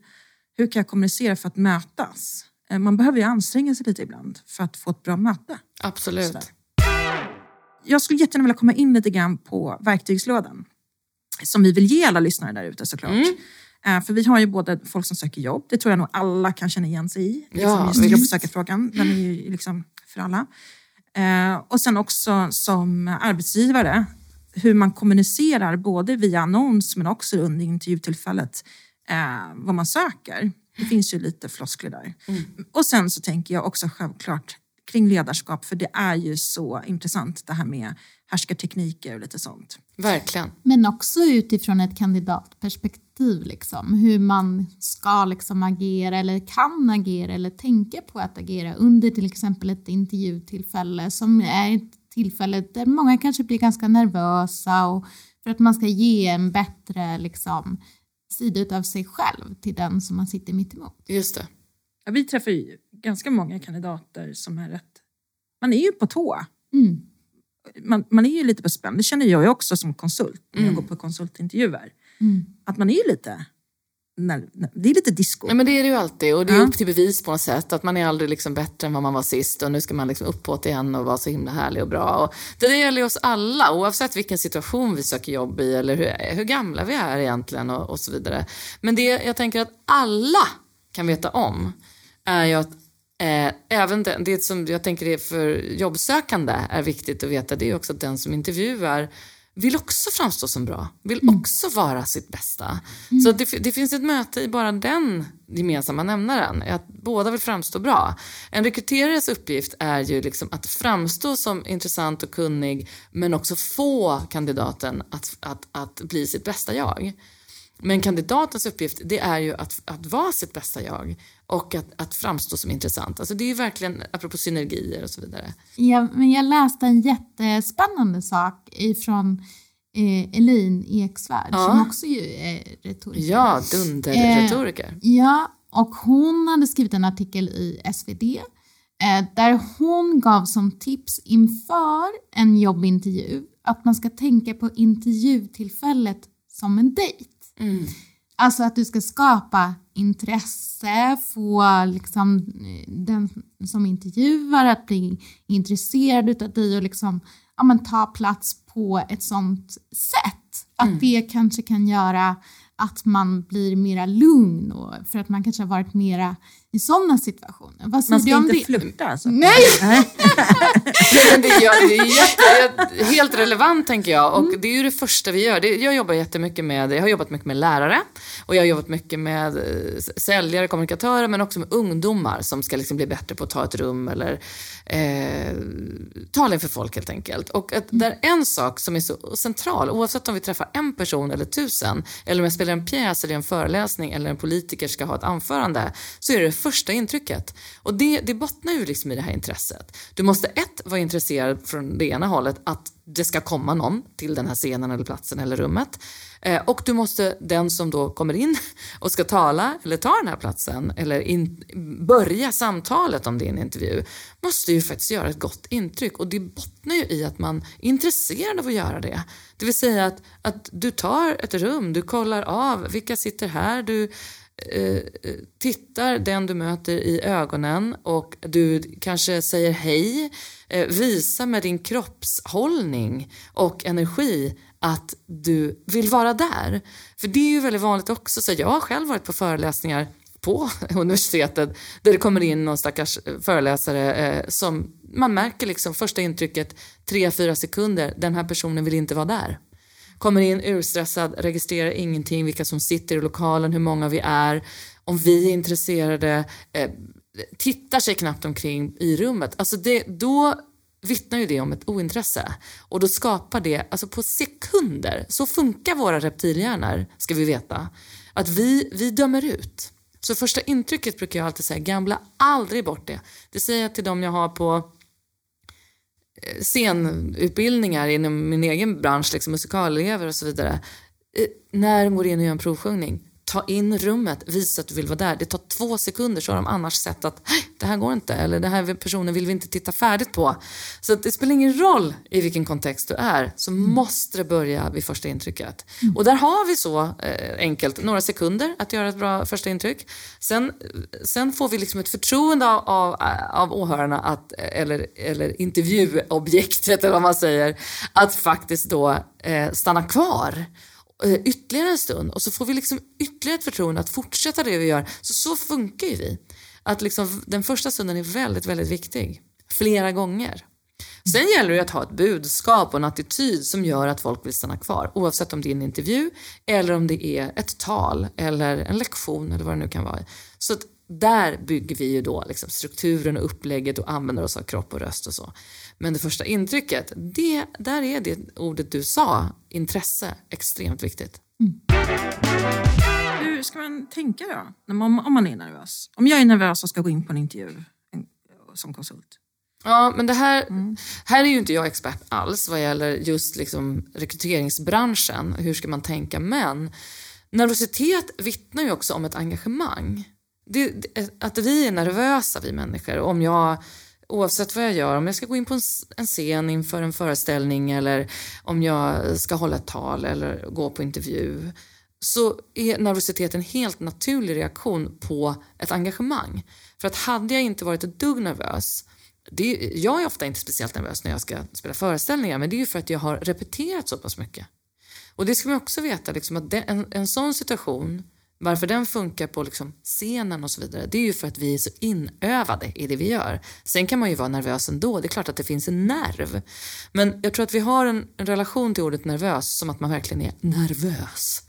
Hur kan jag kommunicera för att mötas? Eh, Man behöver ju anstränga sig lite ibland för att få ett bra möte. Absolut. Jag skulle jättegärna vilja komma in lite grann på verktygslådan som vi vill ge alla lyssnare där ute såklart. Eh, För vi har ju både folk som söker jobb, det tror jag nog alla kan känna igen sig i. Liksom Ja, just jobbsökarfrågan, den är ju liksom för alla. Eh, Och sen också som arbetsgivare, hur man kommunicerar både via annons men också under intervjutillfället eh, vad man söker. Det finns ju lite floskler där. Och sen så tänker jag också självklart kring ledarskap, för det är ju så intressant det här med härskartekniker och lite sånt. Verkligen. Men också utifrån ett kandidatperspektiv, liksom, hur man ska liksom agera eller kan agera eller tänka på att agera under till exempel ett intervjutillfälle som är ett tillfälle där många kanske blir ganska nervösa och för att man ska ge en bättre liksom, sida av sig själv till den som man sitter mitt emot. Just det. Ja, vi träffar ju ganska många kandidater som är rätt... Man är ju på tå. Mm. Man, man är ju lite på spänn. Det känner jag ju också som konsult när jag går på konsultintervjuer. Mm. Att man är ju lite... Det är lite disco. Ja, men det är det ju alltid och det är Ja. upp till bevis på något sätt. Att man är aldrig liksom bättre än vad man var sist och nu ska man liksom uppåt igen och vara så himla härlig och bra. Och det där gäller ju oss alla oavsett vilken situation vi söker jobb i eller hur, hur gamla vi är egentligen och, och så vidare. Men det jag tänker att alla kan veta om är ju att Eh, även det, det som jag tänker är för jobbsökande är viktigt att veta det är också att den som intervjuar vill också framstå som bra, vill också vara sitt bästa. Så det, det finns ett möte i bara den gemensamma nämnaren, att båda vill framstå bra. En rekryterares uppgift är ju liksom att framstå som intressant och kunnig men också få kandidaten att, att, att bli sitt bästa jag. Men kandidatens uppgift det är ju att, att vara sitt bästa jag och att, att framstå som intressant. Alltså det är verkligen, apropå synergier och så vidare. Ja, men jag läste en jättespännande sak ifrån eh, Elin Eksvärd Ja. som också ju är retoriker. Ja, dunderretoriker. Ja, och hon hade skrivit en artikel i SvD eh, där hon gav som tips inför en jobbintervju att man ska tänka på intervjutillfället som en dejt. Mm. Alltså att du ska skapa intresse, få liksom, den som intervjuar att bli intresserad av dig och liksom, ja, men, ta plats på ett sånt sätt. Att Mm. det kanske kan göra att man blir mera lugn och för att man kanske har varit mera i sådana situationer. Vad säger Man du ska om inte det? flirta alltså? Nej! Nej. Nej, men det, är, det är jätte, helt relevant tänker jag och det är ju det första vi gör. Det, jag jobbar jättemycket med, jag har jobbat mycket med lärare och jag har jobbat mycket med eh, säljare, kommunikatörer men också med ungdomar som ska liksom bli bättre på att ta ett rum eller eh, tala inför folk helt enkelt. Och att där en sak som är så central, oavsett om vi träffar en person eller tusen eller om jag spelar en pjäs eller en föreläsning eller en politiker ska ha ett anförande så är det första intrycket. Och det, det bottnar ju liksom i det här intresset. Du måste ett, vara intresserad från det ena hållet att det ska komma någon till den här scenen eller platsen eller rummet. Eh, och du måste, den som då kommer in och ska tala eller ta den här platsen eller in, börja samtalet om din intervju måste ju faktiskt göra ett gott intryck och det bottnar ju i att man är intresserad av att göra det. Det vill säga att, att du tar ett rum, du kollar av vilka sitter här, du eh, tittar den du möter i ögonen och du kanske säger hej. Eh, visa med din kroppshållning och energi att du vill vara där. För det är ju väldigt vanligt också. Så jag har själv varit på föreläsningar på universitetet där det kommer in någon stackars eh, föreläsare eh, som man märker liksom första intrycket, tre, fyra sekunder, den här personen vill inte vara där. Kommer in urstressad, registrerar ingenting, vilka som sitter i lokalen, hur många vi är, om vi är intresserade, eh, tittar sig knappt omkring i rummet. Alltså det, då vittnar ju det om ett ointresse. Och då skapar det, alltså på sekunder, så funkar våra reptilhjärnor, ska vi veta, att vi, vi dömer ut. Så första intrycket brukar jag alltid säga, gamla aldrig bort det. Det säger jag till dem jag har på scenutbildningar inom min egen bransch, liksom musikalelever och så vidare. Eh, när de går in och gör en provsjungning, ta in rummet, visa att du vill vara där. Det tar två sekunder så har de annars sett att "Nej, det här går inte eller den här personen vill vi inte titta färdigt på. Så det spelar ingen roll i vilken kontext du är så måste det börja vid första intrycket. Och där har vi så eh, enkelt några sekunder att göra ett bra första intryck. Sen, sen får vi liksom ett förtroende av, av, av åhörarna att, eller, eller intervjuobjektet eller vad man säger, att faktiskt då eh, stanna kvar Eh, ytterligare en stund och så får vi liksom ytterligare ett förtroende att fortsätta det vi gör. Så så funkar ju vi. Att liksom, den första stunden är väldigt, väldigt viktig. Flera gånger. Sen gäller det att ha ett budskap och en attityd som gör att folk vill stanna kvar. Oavsett om det är en intervju eller om det är ett tal eller en lektion eller vad det nu kan vara. Så att där bygger vi ju då liksom strukturen och upplägget och använder oss av kropp och röst och så. Men det första intrycket, det, där är det ordet du sa, intresse, extremt viktigt. Hur ska man tänka då, man, om man är nervös? Om jag är nervös och ska gå in på en intervju som konsult. Ja, men det här, här är ju inte jag expert alls vad gäller just liksom rekryteringsbranschen. Hur ska man tänka? Men nervositet vittnar ju också om ett engagemang. Det, eh, att vi är nervösa, vi människor. Om jag, oavsett vad jag gör, om jag ska gå in på en, scen inför en föreställning eller om jag ska hålla ett tal eller gå på intervju så är nervositet en helt naturlig reaktion på ett engagemang. För att hade jag inte varit ett dugg nervös det, jag är ofta inte speciellt nervös när jag ska spela föreställningar men det är ju för att jag har repeterat så pass mycket. Och det ska man också veta, liksom, att det, en, en sån situation, varför den funkar på liksom, scenen och så vidare, det är ju för att vi är så inövade i det vi gör. Sen kan man ju vara nervös ändå, det är klart att det finns en nerv. Men jag tror att vi har en, en relation till ordet nervös som att man verkligen är nervös.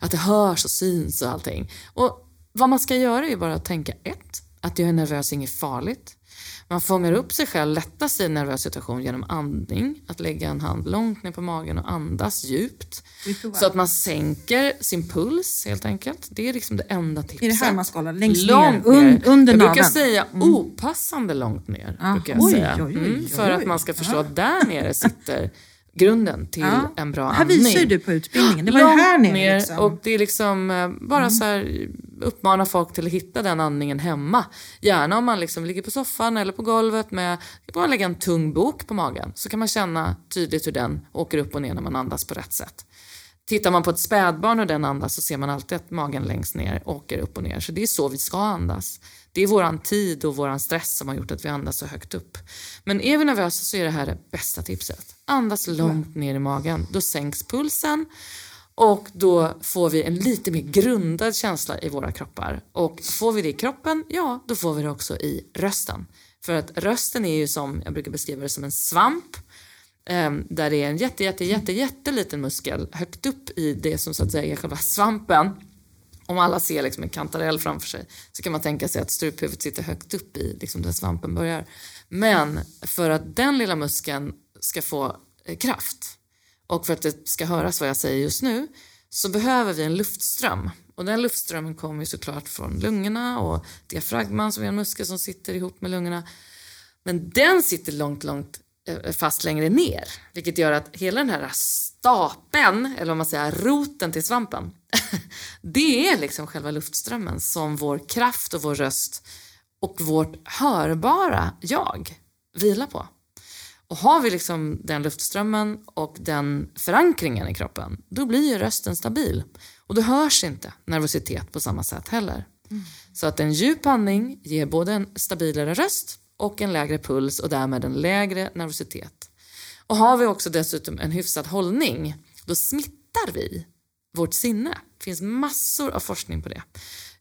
Att det hörs och syns och allting. Och vad man ska göra är ju bara att tänka ett, att jag är nervös är inget farligt. Man fångar upp sig själv lättast i en nervös situation genom andning. Att lägga en hand långt ner på magen och andas djupt. Så att man sänker sin puls helt enkelt. Det är liksom det enda tipset. Är det här man ska hålla? Längst långt ner? Un, under Jag brukar säga opassande långt ner. Ah, brukar jag oj, säga. oj, oj, Mm, för att man ska förstå att där nere sitter grunden till Ja. en bra Här andning. visar ju du på utbildningen. Det var ju Långt här nere. ner liksom. och det är liksom eh, bara så här uppmana folk till att hitta den andningen hemma. Gärna om man liksom ligger på soffan eller på golvet med, bara lägga en tung bok på magen så kan man känna tydligt hur den åker upp och ner när man andas på rätt sätt. Tittar man på ett spädbarn och den andas så ser man alltid att magen längst ner åker upp och ner. Så det är så vi ska andas. Det är våran tid och våran stress som har gjort att vi andas så högt upp. Men är vi nervösa så är det här det bästa tipset. Andas långt ner i magen. Då sänks pulsen och då får vi en lite mer grundad känsla i våra kroppar. Och får vi det i kroppen, ja, då får vi det också i rösten. För att rösten är ju som, jag brukar beskriva det som en svamp. Eh, där det är en jätte, jätte, jätte, jätteliten muskel högt upp i det som så att säga är själva svampen. Om alla ser liksom en kantarell framför sig så kan man tänka sig att struphuvudet sitter högt upp i liksom där svampen börjar. Men för att den lilla muskeln ska få eh, kraft och för att det ska höras vad jag säger just nu så behöver vi en luftström. Och den luftströmmen kommer ju såklart från lungorna och diafragman som är en muskel som sitter ihop med lungorna. Men den sitter långt, långt eh, fast längre ner. Vilket gör att hela den här stapeln, eller om man säger roten till svampen, det är liksom själva luftströmmen som vår kraft och vår röst och vårt hörbara jag vilar på. Och har vi liksom den luftströmmen och den förankringen i kroppen, då blir ju rösten stabil. Och då hörs inte nervositet på samma sätt heller. Mm. Så att en djup andning ger både en stabilare röst och en lägre puls och därmed en lägre nervositet. Och har vi också dessutom en hyfsad hållning, då smittar vi vårt sinne. Det finns massor av forskning på det.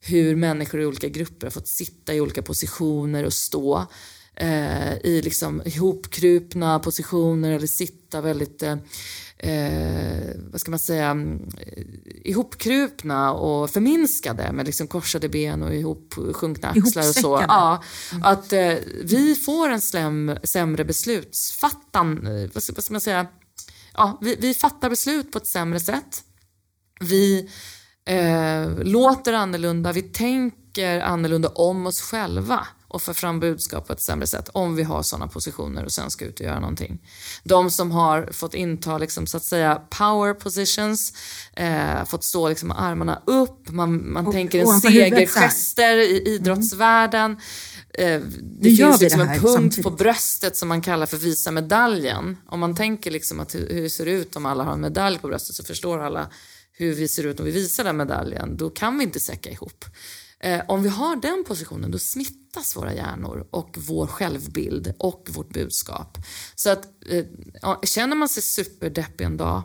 Hur människor i olika grupper har fått sitta i olika positioner och stå eh, i liksom ihopkrupna positioner eller sitta väldigt eh, eh vad ska man säga, ihopkrupna och förminskade med liksom korsade ben och ihopsjunkna axlar och så. Ja, att eh, vi får en slem, sämre beslutsfattan, eh, vad ska, vad ska man säga, ja, vi, vi fattar beslut på ett sämre sätt. Vi eh, låter annorlunda, vi tänker annorlunda om oss själva och få fram budskap på ett sämre sätt om vi har sådana positioner och sen ska ut och göra någonting. De som har fått inta liksom, så att säga power positions, eh, fått stå liksom, med armarna upp, man, man och, tänker en segergester i idrottsvärlden. Eh, det finns liksom det en punkt samtidigt. på bröstet som man kallar för visa medaljen. Om man tänker liksom att hur, hur det ser ut om alla har en medalj på bröstet så förstår alla hur vi ser ut om vi visar den medaljen. Då kan vi inte säcka ihop. Eh, om vi har den positionen då smittas våra hjärnor och vår självbild och vårt budskap. Så att eh, känner man sig superdeppig en dag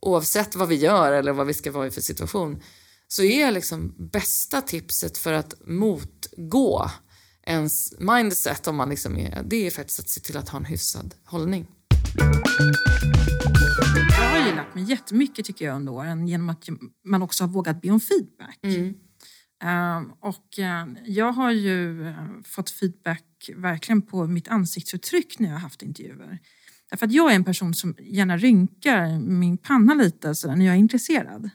oavsett vad vi gör eller vad vi ska vara i för situation så är liksom bästa tipset för att motgå ens mindset om man liksom är, det är faktiskt att se till att ha en hyfsad hållning. Jag har ju lärt mig jättemycket tycker jag under åren genom att man också har vågat be om feedback. Mm. Ehm, och eh, jag har ju eh, fått feedback verkligen på mitt ansiktsuttryck när jag har haft intervjuer. Därför att jag är en person som gärna rynkar min panna lite så när jag är intresserad.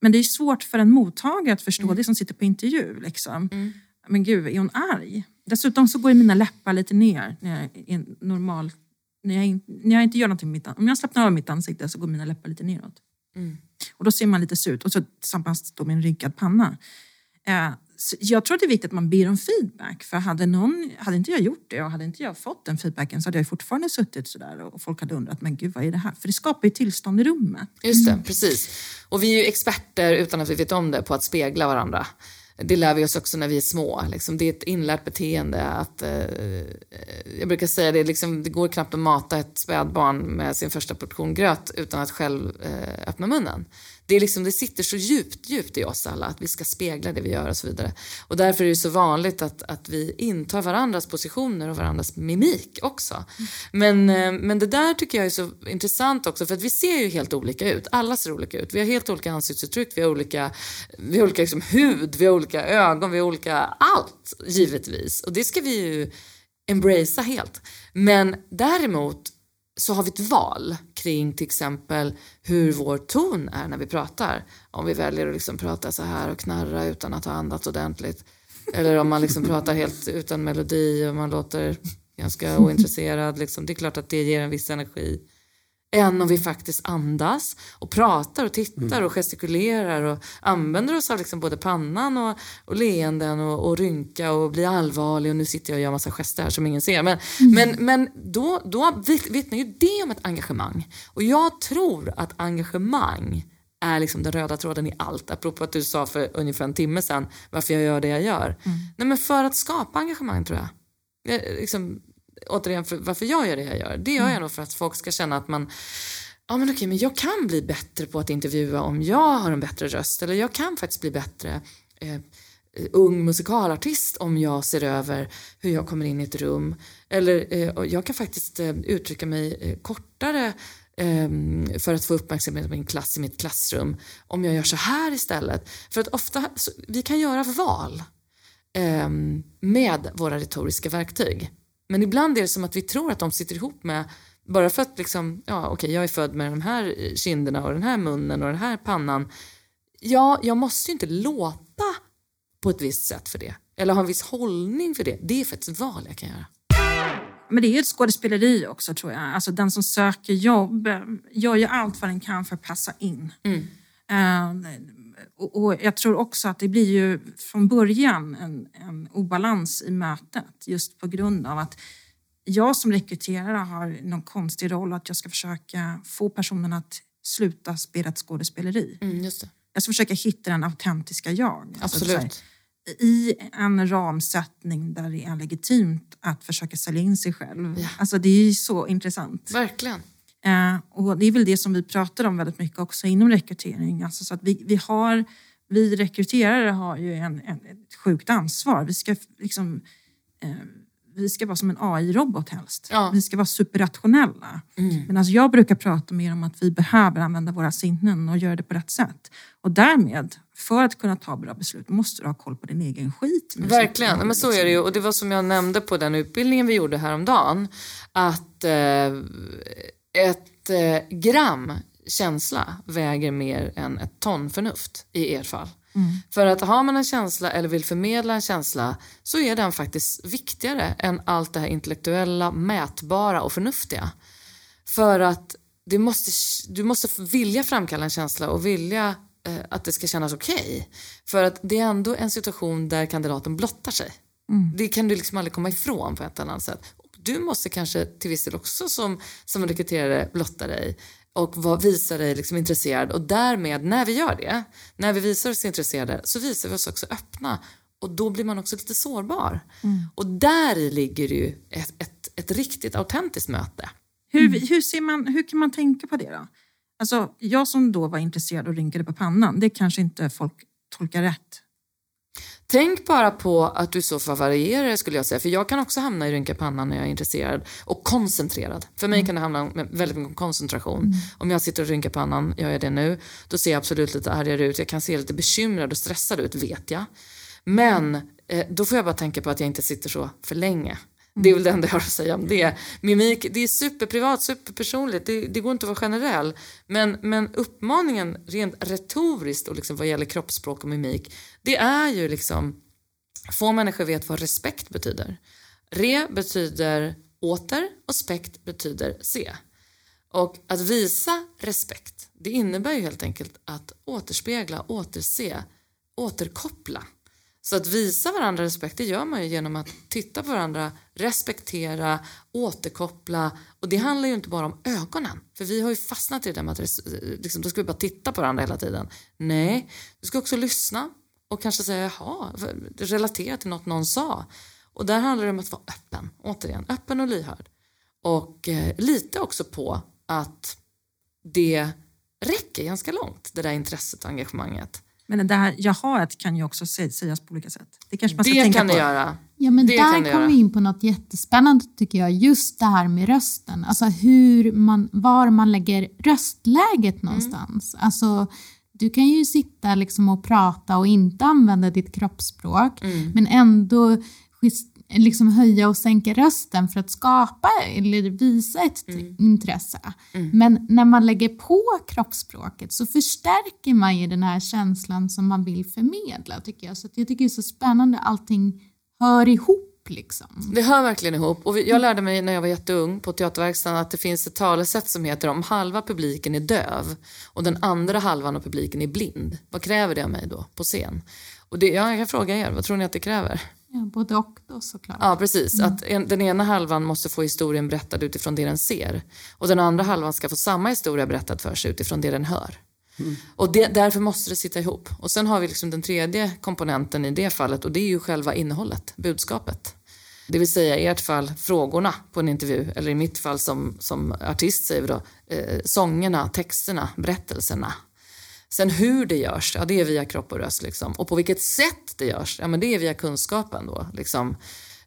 Men det är svårt för en mottagare att förstå mm. det som sitter på intervju. Liksom. Mm. Men gud, är hon arg? Dessutom så går mina läppar lite ner när jag normal. När jag, när jag inte gör någonting med mitt Om jag slappnar av mitt ansikte så går mina läppar lite neråt. Mm. Och då ser man lite sur ut. Och så tillsammans med en rynkad panna. Eh, jag tror att det är viktigt att man ber om feedback. För hade, någon, hade inte jag gjort det och hade inte jag fått den feedbacken så hade jag fortfarande suttit sådär och folk hade undrat, men gud vad är det här? För det skapar ju tillstånd i rummet. Just det, precis. Och vi är ju experter utan att vi vet om det på att spegla varandra. Det lär vi oss också när vi är små. Liksom, det är ett inlärt beteende. Att, eh, eh, jag brukar säga det, liksom, det går knappt att mata ett spädbarn med sin första portion gröt utan att själv eh, öppna munnen det, är liksom, det sitter så djupt, djupt i oss alla att vi ska spegla det vi gör och så vidare. Och därför är det så vanligt att, att vi intar varandras positioner och varandras mimik också. Mm. Men, eh, men det där tycker jag är så intressant också för att vi ser ju helt olika ut. Alla ser olika ut. Vi har helt olika ansiktsuttryck, vi har olika, vi har olika liksom hud, vi har olika olika ögon, vi har olika allt givetvis. Och det ska vi ju embracea helt. Men däremot så har vi ett val kring till exempel hur vår ton är när vi pratar. Om vi väljer att liksom prata så här och knarra utan att ha andats ordentligt. Eller om man liksom pratar helt utan melodi och man låter ganska ointresserad. Liksom. Det är klart att det ger en viss energi än om vi faktiskt andas och pratar och tittar mm. och gestikulerar och använder oss av liksom både pannan och, och leenden och, och rynka och bli allvarlig och nu sitter jag och gör massa gester här som ingen ser. Men, mm. men, men då, då vittnar ju det om ett engagemang och jag tror att engagemang är liksom den röda tråden i allt. Apropå att du sa för ungefär en timme sedan varför jag gör det jag gör. Nej men för att skapa engagemang tror jag. jag liksom, återigen, för, varför jag gör det jag gör. Det gör jag nog för att folk ska känna att man Ja men okej, men jag kan bli bättre på att intervjua om jag har en bättre röst. Eller jag kan faktiskt bli bättre eh, ung musikalartist om jag ser över hur jag kommer in i ett rum. Eller eh, jag kan faktiskt eh, uttrycka mig eh, kortare eh, för att få uppmärksamhet i min klass i mitt klassrum om jag gör så här istället. För att ofta, så, vi kan göra val eh, med våra retoriska verktyg. Men ibland är det som att vi tror att de sitter ihop med bara för att liksom, ja okej okay, jag är född med de här kinderna och den här munnen och den här pannan. Ja, jag måste ju inte låta på ett visst sätt för det. Eller ha en viss hållning för det. Det är faktiskt ett val jag kan göra. Men det är ju ett skådespeleri också tror jag. Alltså den som söker jobb eh, gör ju allt vad den kan för att passa in. Mm. Uh, och, jag tror också att det blir ju från början en, en obalans i mötet just på grund av att jag som rekryterare har någon konstig roll att jag ska försöka få personen att sluta spela ett skådespeleri. Mm, just det. Jag ska försöka hitta den autentiska jag. Absolut. I en ramsättning där det är legitimt att försöka sälja in sig själv. Ja. Alltså det är så intressant. Verkligen. Eh, och det är väl det som vi pratar om väldigt mycket också inom rekrytering. Alltså så att vi, vi, har, vi rekryterare har ju en, en, ett sjukt ansvar. Vi ska liksom eh, vi ska vara som en AI-robot helst. Ja. Vi ska vara superrationella. Mm. Men alltså jag brukar prata mer om att vi behöver använda våra sinnen och göra det på rätt sätt. Och därmed, för att kunna ta bra beslut, måste du ha koll på din egen skit. Verkligen, men så är det ju. Och det var som jag nämnde på den utbildningen vi gjorde häromdagen. Att eh, ett eh, gram känsla väger mer än ett ton förnuft i ert fall. Mm. För att har man en känsla eller vill förmedla en känsla så är den faktiskt viktigare än allt det här intellektuella, mätbara och förnuftiga. För att det måste, du måste vilja framkalla en känsla och vilja eh, att det ska kännas okej. Okay. För att det är ändå en situation där kandidaten blottar sig. Mm. Det kan du liksom aldrig komma ifrån på ett eller annat sätt. Du måste kanske till viss del också som, som rekryterare blotta dig och visa dig liksom intresserad och därmed när vi gör det, när vi visar oss intresserade så visar vi oss också öppna och då blir man också lite sårbar. Mm. Och där ligger ju ett, ett, ett riktigt autentiskt möte. Hur, hur, ser man, hur kan man tänka på det då? Alltså, jag som då var intresserad och rynkade på pannan, det kanske inte folk tolkar rätt. Tänk bara på att du så fall varierar skulle jag säga. För jag kan också hamna i rynka pannan när jag är intresserad och koncentrerad. För mig kan det handla om väldigt mycket koncentration. Mm. Om jag sitter och rynkar pannan, jag gör det nu, då ser jag absolut lite argare ut. Jag kan se lite bekymrad och stressad ut, vet jag. Men eh, då får jag bara tänka på att jag inte sitter så för länge. Det är väl det enda jag har att säga om det. Mimik, det är superprivat, superpersonligt. Det, det går inte att vara generell. Men, men uppmaningen rent retoriskt och liksom vad gäller kroppsspråk och mimik. Det är ju liksom, få människor vet vad respekt betyder. Re betyder åter och spekt betyder se. Och att visa respekt, det innebär ju helt enkelt att återspegla, återse, återkoppla. Så att visa varandra respekt det gör man ju genom att titta på varandra, respektera, återkoppla. Och det handlar ju inte bara om ögonen. För vi har ju fastnat i det där med att liksom, då ska vi bara titta på varandra hela tiden. Nej, du ska också lyssna och kanske säga jaha, relatera till något någon sa. Och där handlar det om att vara öppen, återigen, öppen och lyhörd. Och eh, lite också på att det räcker ganska långt, det där intresset och engagemanget. Men det här jahaet kan ju också sägas på olika sätt. Det kanske man ska det tänka kan på. det göra. Ja, men Det där kommer vi in på något jättespännande tycker jag. Just det här med rösten. Alltså hur man, var man lägger röstläget någonstans. Alltså, du kan ju sitta liksom och prata och inte använda ditt kroppsspråk, men ändå liksom höja och sänka rösten för att skapa eller visa ett intresse. Men när man lägger på kroppsspråket så förstärker man ju den här känslan som man vill förmedla tycker jag. Så jag tycker det är så spännande, allting hör ihop liksom. Det hör verkligen ihop. Och jag lärde mig när jag var jätteung på teaterverkstaden att det finns ett talesätt som heter om halva publiken är döv och den andra halvan av publiken är blind. Vad kräver det av mig då på scen? Och det, ja, jag kan fråga er, vad tror ni att det kräver? Ja, både och då såklart. Ja, precis. Att en, den ena halvan måste få historien berättad utifrån det den ser. Och den andra halvan ska få samma historia berättad för sig utifrån det den hör. Och det, därför måste det sitta ihop. Och sen har vi liksom den tredje komponenten i det fallet och det är ju själva innehållet, budskapet. Det vill säga i ert fall frågorna på en intervju, eller i mitt fall som, som artist säger vi då, eh, sångerna, texterna, berättelserna. Sen hur det görs, ja det är via kropp och röst. Liksom. Och på vilket sätt det görs, ja men det är via kunskapen då. Liksom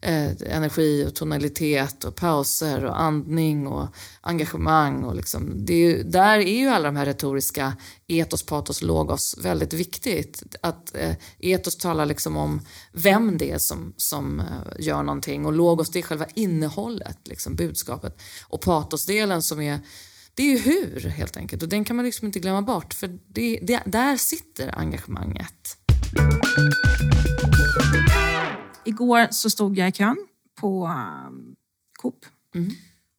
eh, energi och tonalitet och pauser och andning och engagemang. Och liksom, det är ju, där är ju alla de här retoriska etos, patos, logos väldigt viktigt. Att eh, etos talar liksom om vem det är som, som eh, gör någonting och logos det är själva innehållet, liksom, budskapet. Och patosdelen som är det är ju hur helt enkelt och den kan man liksom inte glömma bort för det, det, där sitter engagemanget. Igår så stod jag i kön på um, Coop.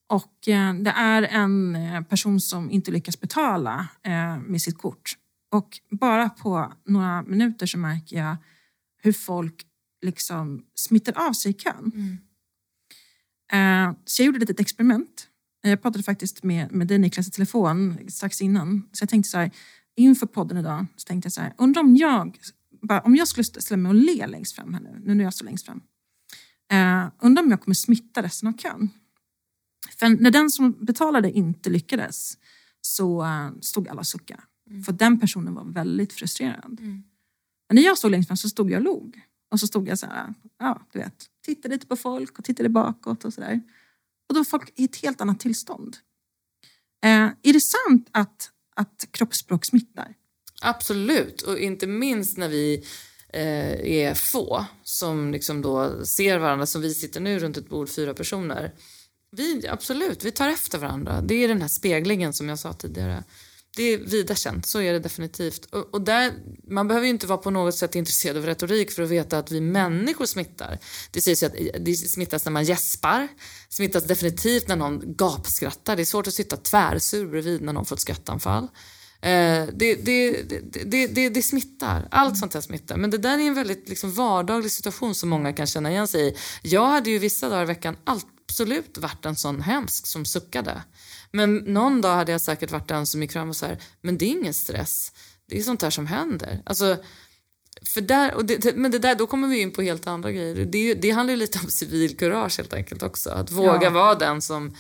Och eh, det är en eh, person som inte lyckas betala eh, med sitt kort. Och bara på några minuter så märker jag hur folk liksom smittar av sig i kön. Eh, så jag gjorde ett litet experiment. Jag pratade faktiskt med, med dig Niklas i telefon strax innan. Så jag tänkte så här, inför podden idag, så tänkte jag så här, undrar om jag, bara, om jag skulle ställa mig och le längst fram här nu, nu när jag står längst fram. Eh, undrar om jag kommer smitta resten av kön. För när den som betalade inte lyckades så eh, stod alla och suckade. För den personen var väldigt frustrerad. Men när jag stod längst fram så stod jag och log. Och så stod jag så här, ja du vet, tittade lite på folk och tittade bakåt och sådär. Och då är folk i ett helt annat tillstånd. Eh, är det sant att, att kroppsspråk smittar? Absolut, och inte minst när vi eh, är få som liksom då ser varandra, som vi sitter nu runt ett bord, fyra personer. Vi, absolut, vi tar efter varandra. Det är den här speglingen som jag sa tidigare. Det är vida känt, så är det definitivt. Och, och där, man behöver ju inte vara på något sätt intresserad av retorik för att veta att vi människor smittar. Det sägs ju att det smittas när man gäspar, smittas definitivt när någon gapskrattar. Det är svårt att sitta tvärsur bredvid när någon får ett skrattanfall. Eh, det, det, det, det, det smittar. Allt sånt här smittar. Men det där är en väldigt liksom, vardaglig situation som många kan känna igen sig i. Jag hade ju vissa dagar i veckan absolut varit en sån hemsk som suckade. Men någon dag hade jag säkert varit den som gick fram och så här, men det är ingen stress. Det är sånt här som händer. Alltså, för där, och det, men det där, då kommer vi in på helt andra grejer. Det, det handlar ju lite om civilkurage helt enkelt också. Att våga Ja. vara den som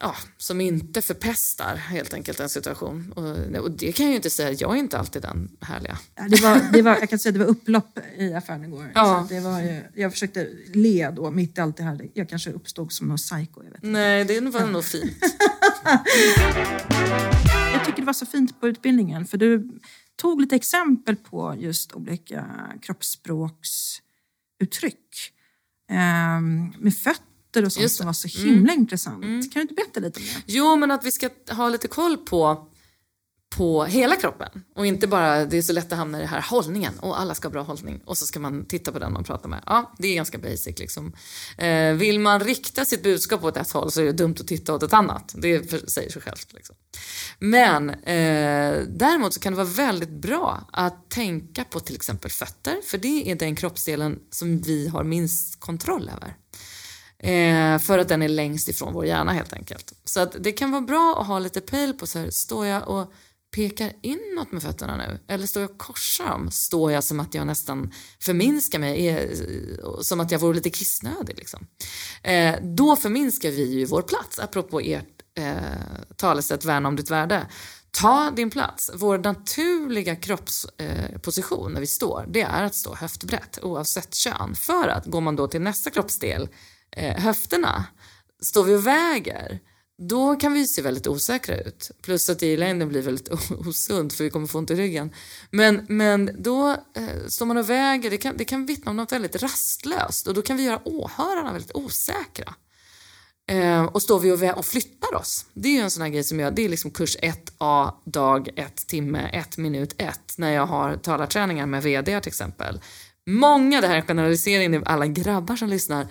ja, som inte förpestar helt enkelt en situation. Och, och det kan jag ju inte säga, jag är inte alltid den härliga. Ja, Det var, det var, jag kan säga att det var upplopp i affären igår. Ja. Det var ju, jag försökte le då mitt i allt det här. Jag kanske uppstod som någon psycho. Jag, vet. Nej, det var nog fint. jag tycker det var så fint på utbildningen för du tog lite exempel på just olika kroppsspråksuttryck. Ehm, med fötter och sånt som det. var så himla intressant. Kan du inte berätta lite om det? Jo, men att vi ska ha lite koll på, på hela kroppen. Och inte bara, det är så lätt att hamna i den här hållningen. Och alla ska ha bra hållning. Och så ska man titta på den man pratar med. Ja, det är ganska basic liksom. Eh, vill man rikta sitt budskap åt ett håll så är det dumt att titta åt ett annat. Det för, säger sig självt. Liksom. Men eh, däremot så kan det vara väldigt bra att tänka på till exempel fötter. För det är den kroppsdelen som vi har minst kontroll över. Eh, för att den är längst ifrån vår hjärna helt enkelt. Så att det kan vara bra att ha lite pejl på så här, står jag och pekar inåt med fötterna nu? Eller står jag och korsar dem? Står jag som att jag nästan förminskar mig? Är, eh, som att jag vore lite kissnödig liksom. Eh, då förminskar vi ju vår plats, apropå ert eh, talesätt värna om ditt värde. Ta din plats. Vår naturliga kroppsposition eh, när vi står, det är att stå höftbrett oavsett kön. För att går man då till nästa kroppsdel, eh, höfterna, står vi och väger, då kan vi se väldigt osäkra ut. Plus att det i längden blir väldigt osunt för vi kommer få ont i ryggen. Men, men då eh, står man och väger, det kan, det kan vittna om något väldigt rastlöst och då kan vi göra åhörarna väldigt osäkra. Eh, och står vi och, vä- och flyttar oss. Det är ju en sån här grej som jag, det är liksom kurs 1A, dag 1, timme 1, minut 1. När jag har talarträningar med VD till exempel. Många, det här är en generalisering, det är alla grabbar som lyssnar.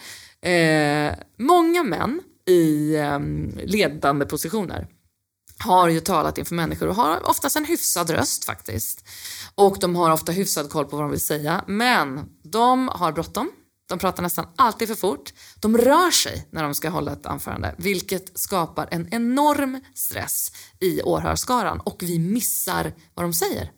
Eh, många män i eh, ledande positioner har ju talat inför människor och har oftast en hyfsad röst faktiskt. Och de har ofta hyfsad koll på vad de vill säga. Men de har bråttom. De pratar nästan alltid för fort. De rör sig när de ska hålla ett anförande, vilket skapar en enorm stress i åhörarskaran och vi missar vad de säger.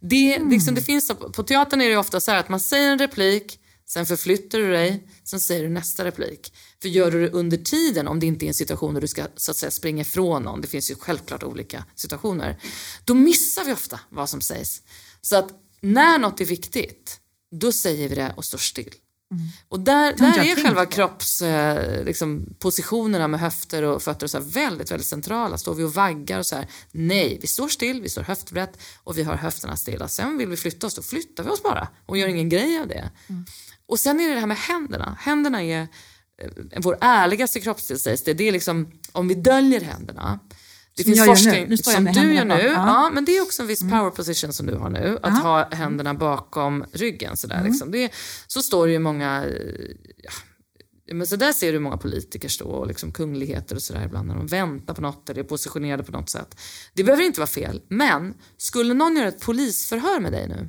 Det, liksom, det finns, på teatern är det ofta så här att man säger en replik, sen förflyttar du dig, sen säger du nästa replik. För gör du det under tiden, om det inte är en situation där du ska så att säga, springa ifrån någon, det finns ju självklart olika situationer, då missar vi ofta vad som sägs. Så att när något är viktigt, då säger vi det och står still. Och där, där är själva kroppspositionerna liksom, positionerna med höfter och fötter och så här väldigt, väldigt centrala. Står vi och vaggar och så här, nej, vi står still, vi står höftbrett och vi har höfterna stilla. Sen vill vi flytta oss, då flyttar vi oss bara och gör ingen grej av det. Och sen är det det här med händerna. Händerna är eh, vår ärligaste kroppsdel sägs det. Det är liksom, om vi döljer händerna. Det Som finns jag gör nu. forskning som du gör nu. Ja. Ja. men det är också en viss power position som du har nu. Att ha händerna bakom ryggen. Sådär, liksom. det, så står det ju många... Ja, men så där ser du många politiker stå och liksom kungligheter och sådär ibland när de väntar på något eller är positionerade på något sätt. Det behöver inte vara fel, men skulle någon göra ett polisförhör med dig nu,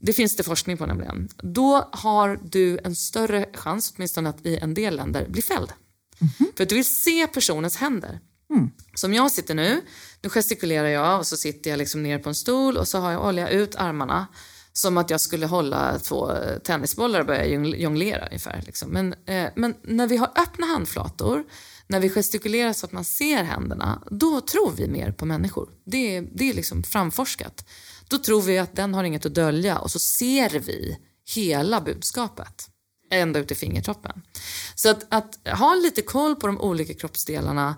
det finns det forskning på nämligen, då har du en större chans, åtminstone att i en del länder, bli fälld. För att du vill se personens händer. Som jag sitter nu, nu gestikulerar jag och så sitter jag liksom ner på en stol och så har jag, jag ut armarna som att jag skulle hålla två eh, tennisbollar och börja jong- jonglera ungefär. Liksom. Men, eh, men när vi har öppna handflator, när vi gestikulerar så att man ser händerna, då tror vi mer på människor. Det det är liksom framforskat. Då tror vi att den har inget att dölja och så ser vi hela budskapet ända ut i fingertoppen. Så att, att ha lite koll på de olika kroppsdelarna,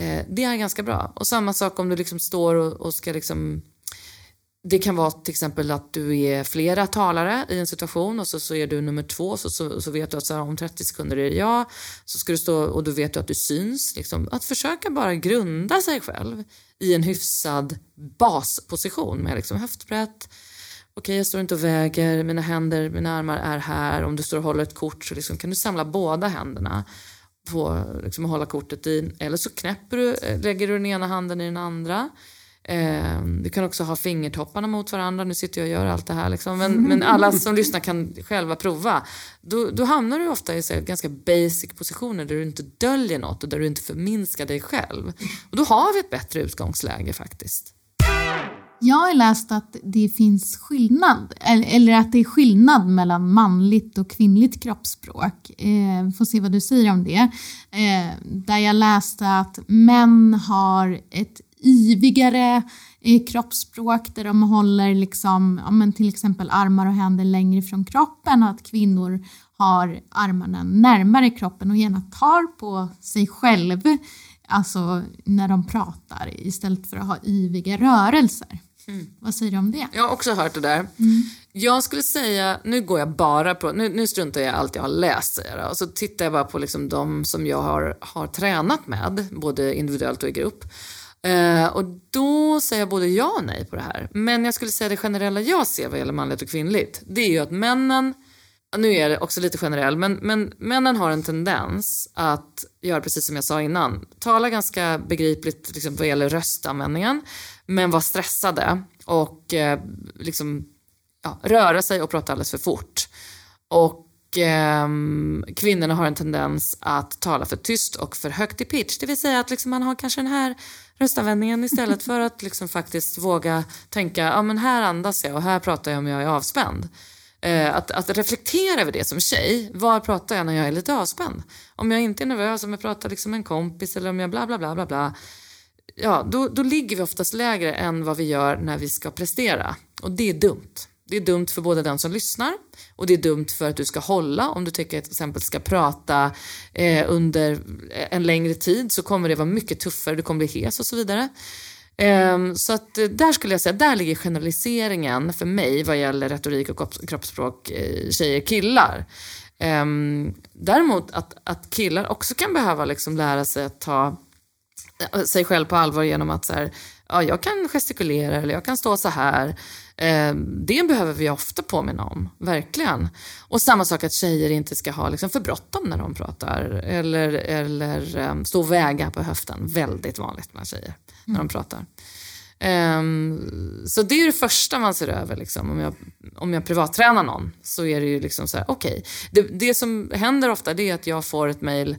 eh, det är ganska bra. Och samma sak om du liksom står och, och ska liksom det kan vara till exempel att du är flera talare i en situation och så, så är du nummer två så, så, så vet du att så här, om 30 sekunder är det jag. Så ska du stå och då vet du att du syns. Liksom. Att försöka bara grunda sig själv i en hyfsad basposition med liksom höftbrett. Okej, jag står inte och väger, mina händer, mina armar är här. Om du står och håller ett kort så liksom, kan du samla båda händerna på liksom, att hålla kortet i. Eller så knäpper du, lägger du den ena handen i den andra. Eh, du kan också ha fingertopparna mot varandra. Nu sitter jag och gör allt det här. Liksom. Men, men alla som lyssnar kan själva prova. Då, då hamnar du ofta i så här, ganska basic positioner där du inte döljer något och där du inte förminskar dig själv. Och då har vi ett bättre utgångsläge faktiskt. Jag har läst att det finns skillnad, eller eller att det är skillnad mellan manligt och kvinnligt kroppsspråk. Eh, får se vad du säger om det. Eh, där jag läste att män har ett yvigare eh, kroppsspråk där de håller liksom, ja, men till exempel armar och händer längre från kroppen och att kvinnor har armarna närmare kroppen och gärna tar på sig själv alltså när de pratar istället för att ha yviga rörelser. Vad säger du om det? Jag har också hört det där. Jag skulle säga, nu går jag bara på, nu, nu struntar jag i allt jag har läst säger jag, och så tittar jag bara på liksom de som jag har, har tränat med, både individuellt och i grupp. Eh, och då säger jag både ja och nej på det här. Men jag skulle säga det generella jag ser vad gäller manligt och kvinnligt, det är ju att männen nu är det också lite generell, men, men männen har en tendens att göra precis som jag sa innan. Tala ganska begripligt liksom, vad gäller röstanvändningen, men vara stressade och eh, liksom, ja, röra sig och prata alldeles för fort. Och ehm, kvinnorna har en tendens att tala för tyst och för högt i pitch. Det vill säga att liksom, man har kanske den här röstanvändningen istället för att liksom, faktiskt våga tänka, ja men här andas jag och här pratar jag om jag är avspänd. Eh, att, att reflektera över det som tjej. Var pratar jag när jag är lite avspänd? Om jag inte är nervös, om jag pratar liksom med en kompis eller om jag bla bla bla bla bla. Ja, då, då ligger vi oftast lägre än vad vi gör när vi ska prestera. Och det är dumt. Det är dumt för både den som lyssnar och det är dumt för att du ska hålla. Om du tycker att till exempel ska prata eh, under eh, en längre tid så kommer det vara mycket tuffare, du kommer bli hes och så vidare. Eh, så att eh, där skulle jag säga, där ligger generaliseringen för mig vad gäller retorik och kroppsspråk eh, tjejer killar. Eh, däremot att, att killar också kan behöva liksom lära sig att ta eh, sig själv på allvar genom att så här, ja, jag kan gestikulera eller jag kan stå så här. Eh, det behöver vi ofta påminna om, verkligen. Och samma sak att tjejer inte ska ha liksom, för bråttom när de pratar eller, eller eh, stå och väga på höften. Väldigt vanligt bland tjejer när de pratar. Ehm, så det är det första man ser över. Liksom. Om, jag, om jag privattränar någon så är det ju liksom så här, okej. Det, det som händer ofta det är att jag får ett mejl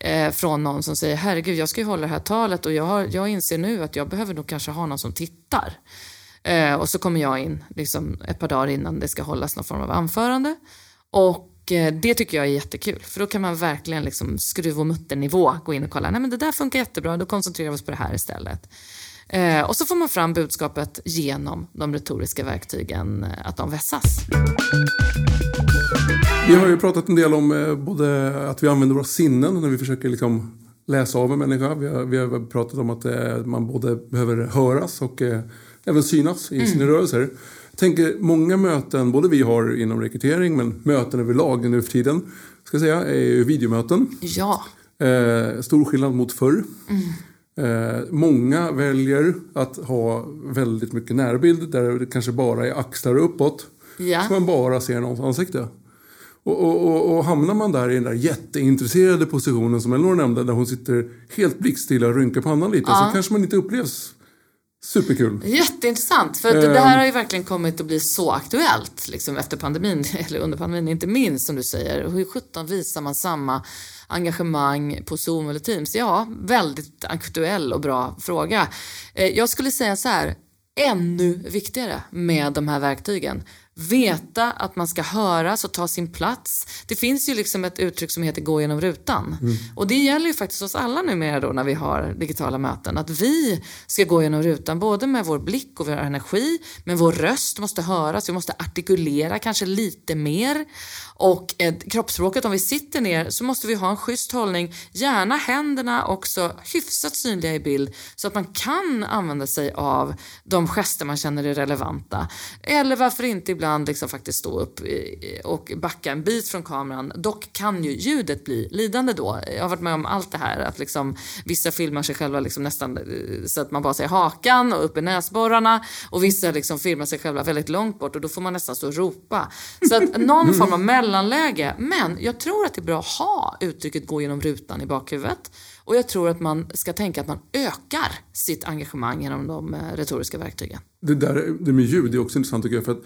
eh, från någon som säger, herregud jag ska ju hålla det här talet och jag, har, jag inser nu att jag behöver nog kanske ha någon som tittar. Eh, och så kommer jag in liksom, ett par dagar innan det ska hållas någon form av anförande. Och eh, det tycker jag är jättekul, för då kan man verkligen liksom skruv och mutternivå gå in och kolla, nej men det där funkar jättebra, då koncentrerar vi oss på det här istället. Eh, och så får man fram budskapet genom de retoriska verktygen, eh, att de vässas. Vi har ju pratat en del om eh, både att vi använder våra sinnen när vi försöker liksom läsa av en människa. Vi har, vi har pratat om att eh, man både behöver höras och eh, även synas i sina rörelser. Jag tänker många möten, både vi har inom rekrytering men möten överlag nu för tiden, ska jag säga, är ju videomöten. Ja, Eh, stor skillnad mot förr. Eh, många väljer att ha väldigt mycket närbild där det kanske bara är axlar uppåt. Ja. Så man bara ser någons ansikte. Och, och, och, och hamnar man där i den där jätteintresserade positionen som Elinor nämnde, där hon sitter helt blickstilla och rynkar pannan lite, så kanske man inte upplevs superkul. Jätteintressant, för att det här har ju verkligen kommit att bli så aktuellt liksom efter pandemin, eller under pandemin, inte minst som du säger. Hur sjutton visar man samma engagemang på Zoom eller Teams? Ja, väldigt aktuell och bra fråga. Eh, Jag skulle säga så här, ännu viktigare med de här verktygen. Veta att man ska höras och ta sin plats. Det finns ju liksom ett uttryck som heter gå genom rutan. Och det gäller ju faktiskt oss alla numera då när vi har digitala möten. Att vi ska gå genom rutan både med vår blick och vår energi. Men vår röst måste höras, vi måste artikulera kanske lite mer. Och eh, kroppsspråket, om vi sitter ner så måste vi ha en schysst hållning. Gärna händerna också hyfsat synliga i bild så att man kan använda sig av de gester man känner är relevanta. Eller varför inte ibland liksom faktiskt stå upp och backa en bit från kameran. Dock kan ju ljudet bli lidande då. Jag har varit med om allt det här att liksom vissa filmar sig själva liksom nästan eh, så att man bara ser hakan och upp i näsborrarna och vissa liksom filmar sig själva väldigt långt bort och då får man nästan stå och ropa. Så att någon form av mellanläge. Men jag tror att det är bra att ha uttrycket gå genom rutan i bakhuvudet. Och jag tror att man ska tänka att man ökar sitt engagemang genom de eh, retoriska verktygen. Det där det med ljud är också intressant tycker jag. För att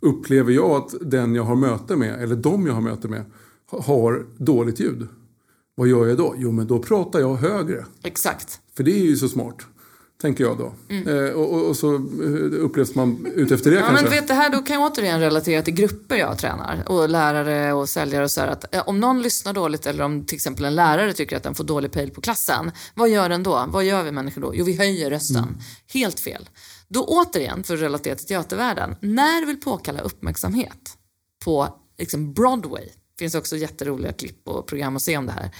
upplever jag att den jag har möte med, eller de jag har möte med, ha- har dåligt ljud. Vad gör jag då? Jo, men då pratar jag högre. Exakt. För det är ju så smart. Tänker jag då. Eh, och, och, så eh, upplevs man ut efter det Ja, kanske. men vet, det här då kan jag återigen relatera till grupper jag tränar och lärare och säljare och så här att eh, om någon lyssnar dåligt eller om till exempel en lärare tycker att den får dålig pejl på klassen, vad gör den då? Vad gör vi människor då? Jo, vi höjer rösten. Helt fel. Då återigen, för att relatera till teatervärlden, när du vill påkalla uppmärksamhet på liksom Broadway, det finns också jätteroliga klipp och program att se om det här.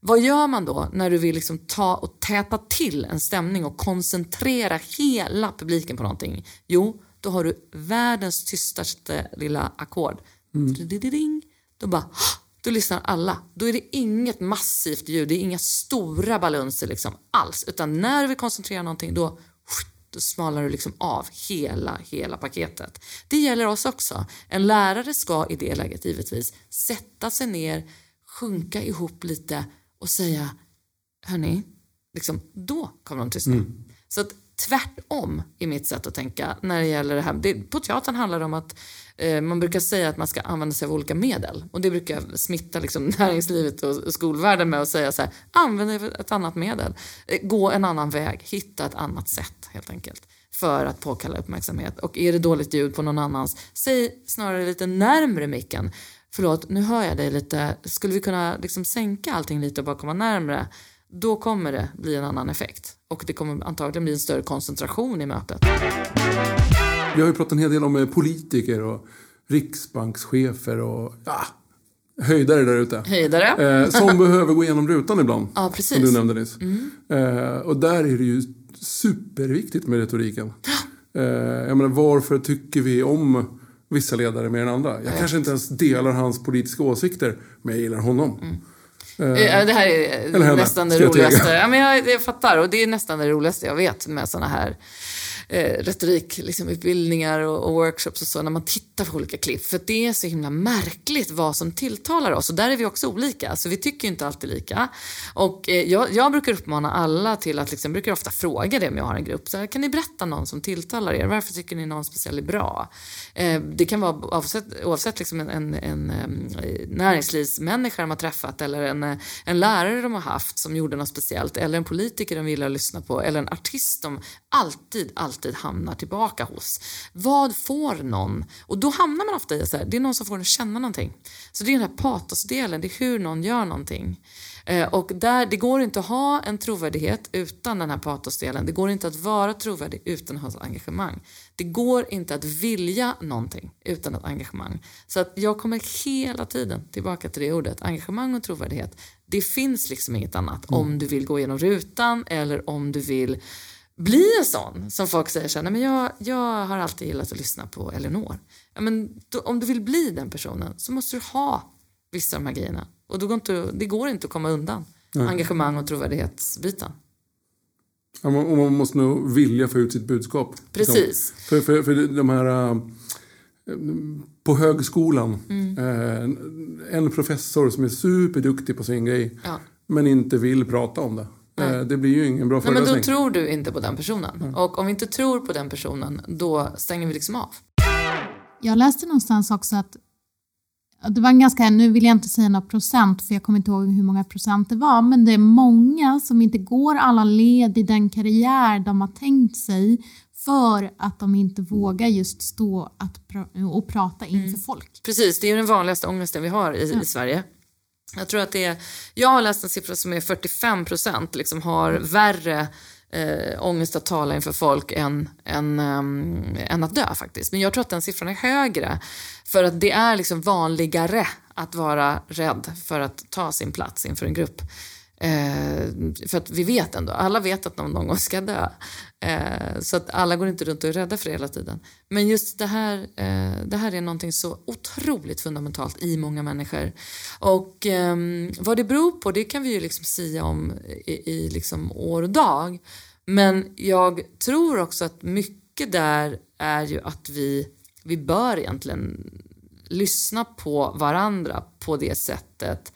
Vad gör man då när du vill liksom ta och täta till en stämning och koncentrera hela publiken på någonting? Jo, då har du världens tystaste lilla ackord. Ding. Då bara, då lyssnar alla. Då är det inget massivt ljud, det är inga stora balunser liksom alls. Utan när du vill koncentrera någonting då, då smalar du liksom av hela, hela paketet. Det gäller oss också. En lärare ska i det läget givetvis sätta sig ner, sjunka ihop lite och säga hörni, liksom, då kommer de tystna. Så att tvärtom i mitt sätt att tänka när det gäller det här. Det, på teatern handlar det om att eh, man brukar säga att man ska använda sig av olika medel. Och det brukar jag smitta liksom, näringslivet och, skolvärlden med att säga så här, använd ett annat medel. Eh, gå en annan väg, hitta ett annat sätt helt enkelt. För att påkalla uppmärksamhet. Och är det dåligt ljud på någon annans, säg snarare lite närmre micken. Förlåt, nu hör jag dig lite. Skulle vi kunna liksom sänka allting lite och bara komma närmre? Då kommer det bli en annan effekt. Och det kommer antagligen bli en större koncentration i mötet. Vi har ju pratat en hel del om eh, politiker och riksbankschefer och ja, höjdare där ute. Höjdare. Eh, som behöver gå igenom rutan ibland. Ja, precis. Mm. Som du nämnde nyss. Eh, och där är det ju superviktigt med retoriken. Eh, jag menar, varför tycker vi om vissa ledare mer än andra? Jag kanske inte ens delar hans politiska åsikter, men jag gillar honom. Eh, Det här är henne, nästan det roligaste. Ja, men jag, jag fattar och det är nästan det roligaste jag vet med såna här eh, retorik, liksom och, och workshops och så. När man tittar berätta för olika klipp för det är så himla märkligt vad som tilltalar oss och där är vi också olika så vi tycker inte alltid lika. Och eh, jag, jag brukar uppmana alla till att liksom, brukar ofta fråga det om jag har en grupp. Så här, kan ni berätta någon som tilltalar er? Varför tycker ni någon speciell är bra? Eh, det kan vara oavsett, oavsett liksom en, en, en, en näringslivsmänniska de har träffat eller en, eh, en lärare de har haft som gjorde något speciellt eller en politiker de gillar att lyssna på eller en artist de alltid, alltid hamnar tillbaka hos. Vad får någon? Och då hamnar man ofta i att det är någon som får en att känna någonting. Så det är den här patosdelen, det är hur någon gör någonting. Eh, och där, det går inte att ha en trovärdighet utan den här patosdelen. Det går inte att vara trovärdig utan att ha ett engagemang. Det går inte att vilja någonting utan ett engagemang. Så att jag kommer hela tiden tillbaka till det ordet, engagemang och trovärdighet. Det finns liksom inget annat mm. om du vill gå igenom rutan eller om du vill bli en sån som folk säger så här, men jag, jag har alltid gillat att lyssna på Elinor. Ja, men då, om du vill bli den personen så måste du ha vissa av de här grejerna. Och då går inte, det går inte att komma undan Nej. engagemang och trovärdighetsbiten. Ja, man, och man måste nog vilja få ut sitt budskap. Liksom. Precis. För, för, för de här... Äh, på högskolan, mm. äh, en professor som är superduktig på sin grej ja. men inte vill prata om det. Nej. Det blir ju ingen bra föreläsning. Men då tror du inte på den personen. Nej. Och om vi inte tror på den personen, då stänger vi liksom av. Jag läste någonstans också att det var en ganska, nu vill jag inte säga några procent för jag kommer inte ihåg hur många procent det var, men det är många som inte går alla led i den karriär de har tänkt sig för att de inte vågar just stå att pra och prata inför mm. folk. Precis, det är den vanligaste ångesten vi har i, ja. i Sverige. Jag tror att det är, jag har läst en siffra som är 45 procent liksom har värre eh, ångest att tala inför folk än, än, um, än att dö faktiskt. Men jag tror att den siffran är högre. För att det är liksom vanligare att vara rädd för att ta sin plats inför en grupp. Eh, för att vi vet ändå, alla vet att någon någon gång ska dö. Eh, så att alla går inte runt och är rädda för det hela tiden. Men just det här, eh, det här är någonting så otroligt fundamentalt i många människor. Och ehm, vad det beror på, det kan vi ju liksom sia om i, i liksom år och dag. Men jag tror också att mycket där är ju att vi, vi bör egentligen lyssna på varandra på det sättet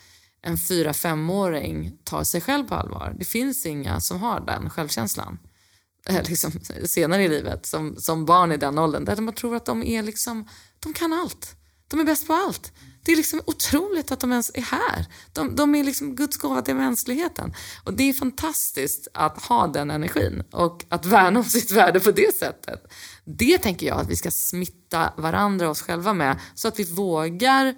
en fyra femåring tar sig själv på allvar. Det finns inga som har den självkänslan eh, liksom, senare i livet som, som barn i den åldern där man tror att de är liksom, de kan allt. De är bäst på allt. Det är liksom otroligt att de ens är här. De, de är liksom Guds gåva till mänskligheten. Och det är fantastiskt att ha den energin och att värna om sitt värde på det sättet. Det tänker jag att vi ska smitta varandra och oss själva med så att vi vågar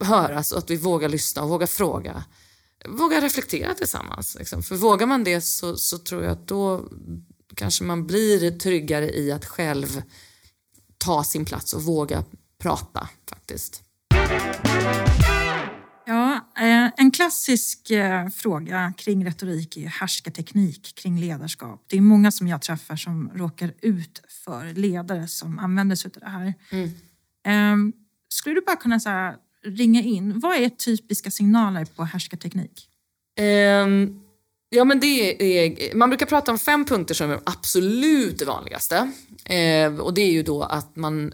höras och att vi vågar lyssna och vågar fråga. Våga reflektera tillsammans. Liksom. För vågar man det så, så tror jag att då kanske man blir tryggare i att själv ta sin plats och våga prata faktiskt. Ja, eh, en klassisk eh, fråga kring retorik är härskarteknik kring ledarskap. Det är många som jag träffar som råkar ut för ledare som använder sig av det här. Mm. Ehm, skulle du bara kunna säga ringa in. Vad är typiska signaler på härskarteknik? Um, ja, men det är, man brukar prata om fem punkter som är absolut vanligaste. Uh, och det är ju då att man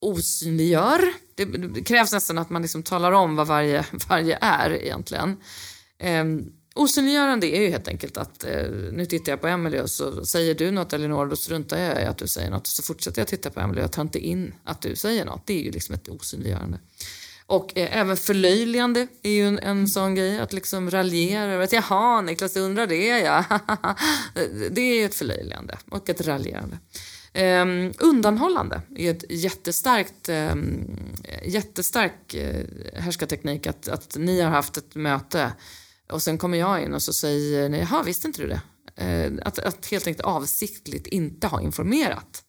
osynliggör. Det, det krävs nästan att man liksom talar om vad varje, varje är egentligen. Um, Osynliggörande är ju helt enkelt att eh, nu tittar jag på Emelie och så säger du något Elinor, då struntar jag i att du säger något. Så fortsätter jag titta på Emelie och tar inte in att du säger något. Det är ju liksom ett osynliggörande. Och eh, även förlöjligande är ju en, en sån grej, att liksom raljera. Att, Jaha, Niklas, du undrar det ja. det är ett förlöjligande och ett raljerande. Um, undanhållande är ett jättestarkt, um, jättestark uh, härskarteknik. Att, att ni har haft ett möte och sen kommer jag in och så säger ni, jaha, visste inte du det? Uh, att, att helt enkelt avsiktligt inte ha informerat.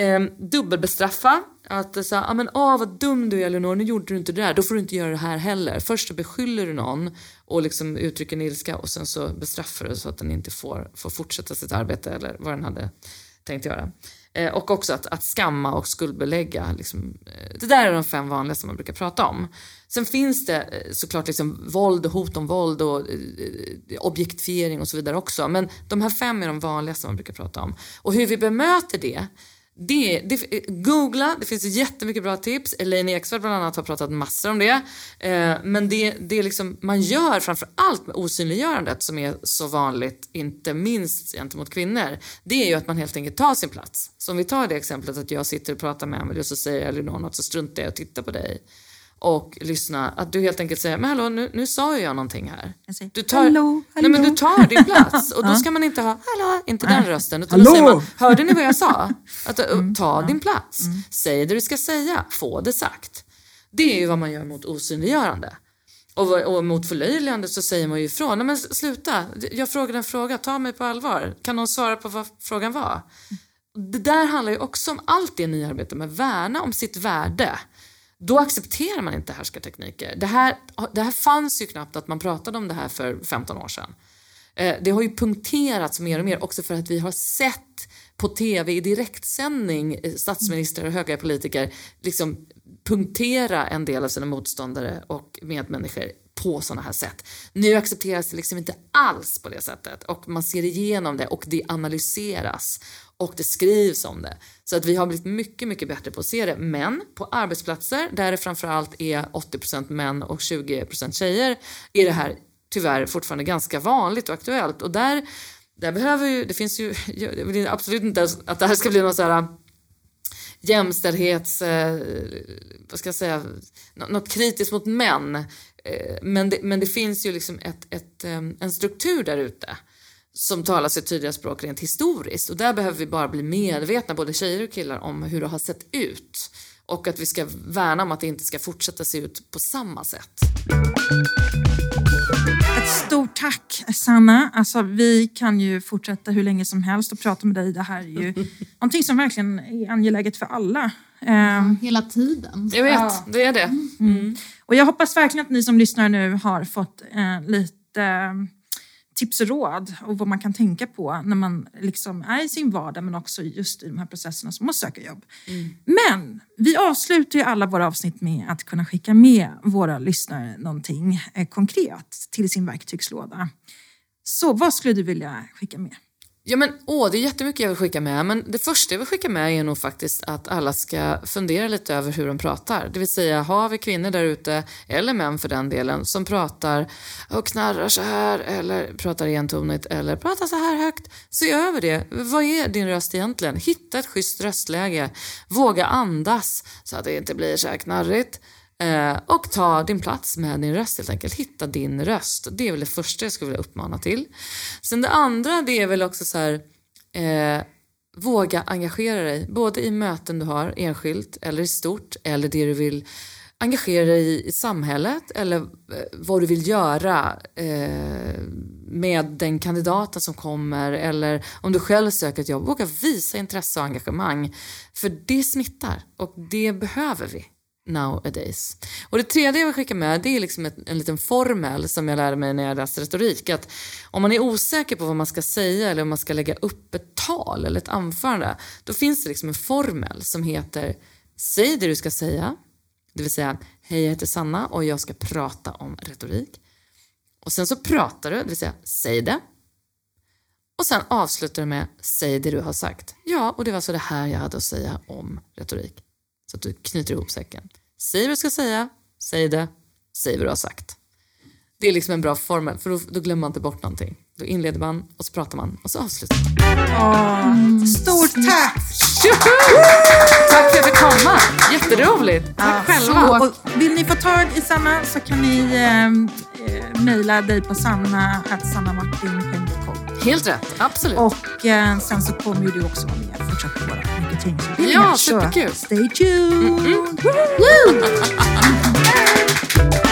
Eh, dubbelbestraffa. Att säga, ah, men åh vad dum du är Eleonor, nu gjorde du inte det där, då får du inte göra det här heller. Först så beskyller du någon och liksom uttrycker en ilska och sen så bestraffar du så att den inte får, får fortsätta sitt arbete eller vad den hade tänkt göra. Eh, och också att, att skamma och skuldbelägga. Liksom, eh, det där är de fem vanligaste man brukar prata om. Sen finns det eh, såklart liksom våld och hot om våld och eh, objektifiering och så vidare också. Men de här fem är de vanligaste man brukar prata om. Och hur vi bemöter det det, det, googla, det finns jättemycket bra tips. Elaine Eksvärd bland annat har pratat massor om det. Eh, men det, det är liksom, man gör framför allt med osynliggörandet som är så vanligt, inte minst gentemot kvinnor. Det är ju att man helt enkelt tar sin plats. Så om vi tar det exemplet att jag sitter och pratar med Amelie och så säger Elinor något så struntar jag och tittar på dig och lyssna. Att du helt enkelt säger, men hallå nu, nu sa ju jag någonting här. Jag säger, Du tar, "Hallå, Nej, men du hallå." tar din plats och då ska man inte ha, hallå, inte den rösten. Utan då Hallå! säger man, hörde ni vad jag sa? Att, uh, ta din plats. Säg det du ska säga, få det sagt. Det är ju vad man gör mot osynliggörande. Och, och mot förlöjligande så säger man ju ifrån. Nej men sluta, jag frågade en fråga, ta mig på allvar. Kan någon svara på vad frågan var? Det där handlar ju också om allt det ni arbetar med, värna om sitt värde. Då accepterar man inte härskartekniker. Det här, det här fanns ju knappt att man pratade om det här för 15 år sedan. Eh, det har ju punkterats mer och mer också för att vi har sett på tv i direktsändning eh, statsministrar och höga politiker liksom punktera en del av sina motståndare och medmänniskor på sådana här sätt. Nu accepteras det liksom inte alls på det sättet och man ser igenom det och det analyseras och det skrivs om det. Så att vi har blivit mycket, mycket bättre på att se det. Men på arbetsplatser där det framförallt är 80% män och 20% tjejer är det här tyvärr fortfarande ganska vanligt och aktuellt. Och där, där behöver ju, det finns ju, jag vill absolut inte att det här ska bli någon så här äh, jämställdhets, eh, vad ska jag säga, något kritiskt mot män. Eh, men, det, men det finns ju liksom ett, ett, eh, en struktur där ute som talar sitt tydliga språk rent historiskt. Och där behöver vi bara bli medvetna, både tjejer och killar, om hur det har sett ut. Och att vi ska värna om att det inte ska fortsätta se ut på samma sätt. Ett stort tack Sanna. Alltså, vi kan ju fortsätta hur länge som helst och prata med dig. Det här är ju någonting som verkligen är angeläget för alla. Ehm, Hela tiden. Jag vet, det är det. Och jag hoppas verkligen att ni som lyssnar nu har fått eh, lite eh, tips och råd och vad man kan tänka på när man liksom är i sin vardag men också just i de här processerna som att söka jobb. Men vi avslutar ju alla våra avsnitt med att kunna skicka med våra lyssnare någonting eh, konkret till sin verktygslåda. Så vad skulle du vilja skicka med? Ja men åh, det är jättemycket jag vill skicka med. Men det första jag vill skicka med är nog faktiskt att alla ska fundera lite över hur de pratar. Det vill säga, har vi kvinnor där ute, eller män för den delen, som pratar och knarrar så här, eller pratar entonigt, eller pratar så här högt. Se över det. Vad är din röst egentligen? Hitta ett schysst röstläge. Våga andas så att det inte blir så här knarrigt. Eh, och ta din plats med din röst helt enkelt. Hitta din röst. Det är väl det första jag skulle vilja uppmana till. Sen det andra det är väl också så här, eh, våga engagera dig. Både i möten du har enskilt eller i stort eller det du vill engagera dig i, i samhället eller eh, vad du vill göra eh, med den kandidaten som kommer eller om du själv söker ett jobb. Våga visa intresse och engagemang. För det smittar och det behöver vi nowadays. Och det tredje jag vill skicka med det är liksom ett, en liten formel som jag lärde mig när jag läste retorik. Att om man är osäker på vad man ska säga eller om man ska lägga upp ett tal eller ett anförande. Då finns det liksom en formel som heter Säg det du ska säga. Det vill säga, hej jag heter Sanna och jag ska prata om retorik. Och sen så pratar du, det vill säga säg det. Och sen avslutar du med säg det du har sagt. Ja, och det var så det här jag hade att säga om retorik. Så att du knyter ihop säcken. Säg vad du ska säga, säg det, säg vad du har sagt. Det är liksom en bra formel, för då, då glömmer man inte bort någonting. Då inleder man och så pratar man och så avslutar man. Stort tack! Tjoho! Tack för att jag fick komma. Jätteroligt. Tack själva. Och vill ni få tag i Sanna så kan ni eh, eh, mejla dig på sanna.sannamartin.com. Helt rätt, absolut. Och eh, sen så kommer ju du också vara med och fortsätta våra rekryteringsutbildningar. Ja, Så superkul. Stay tuned! Mm, Woo!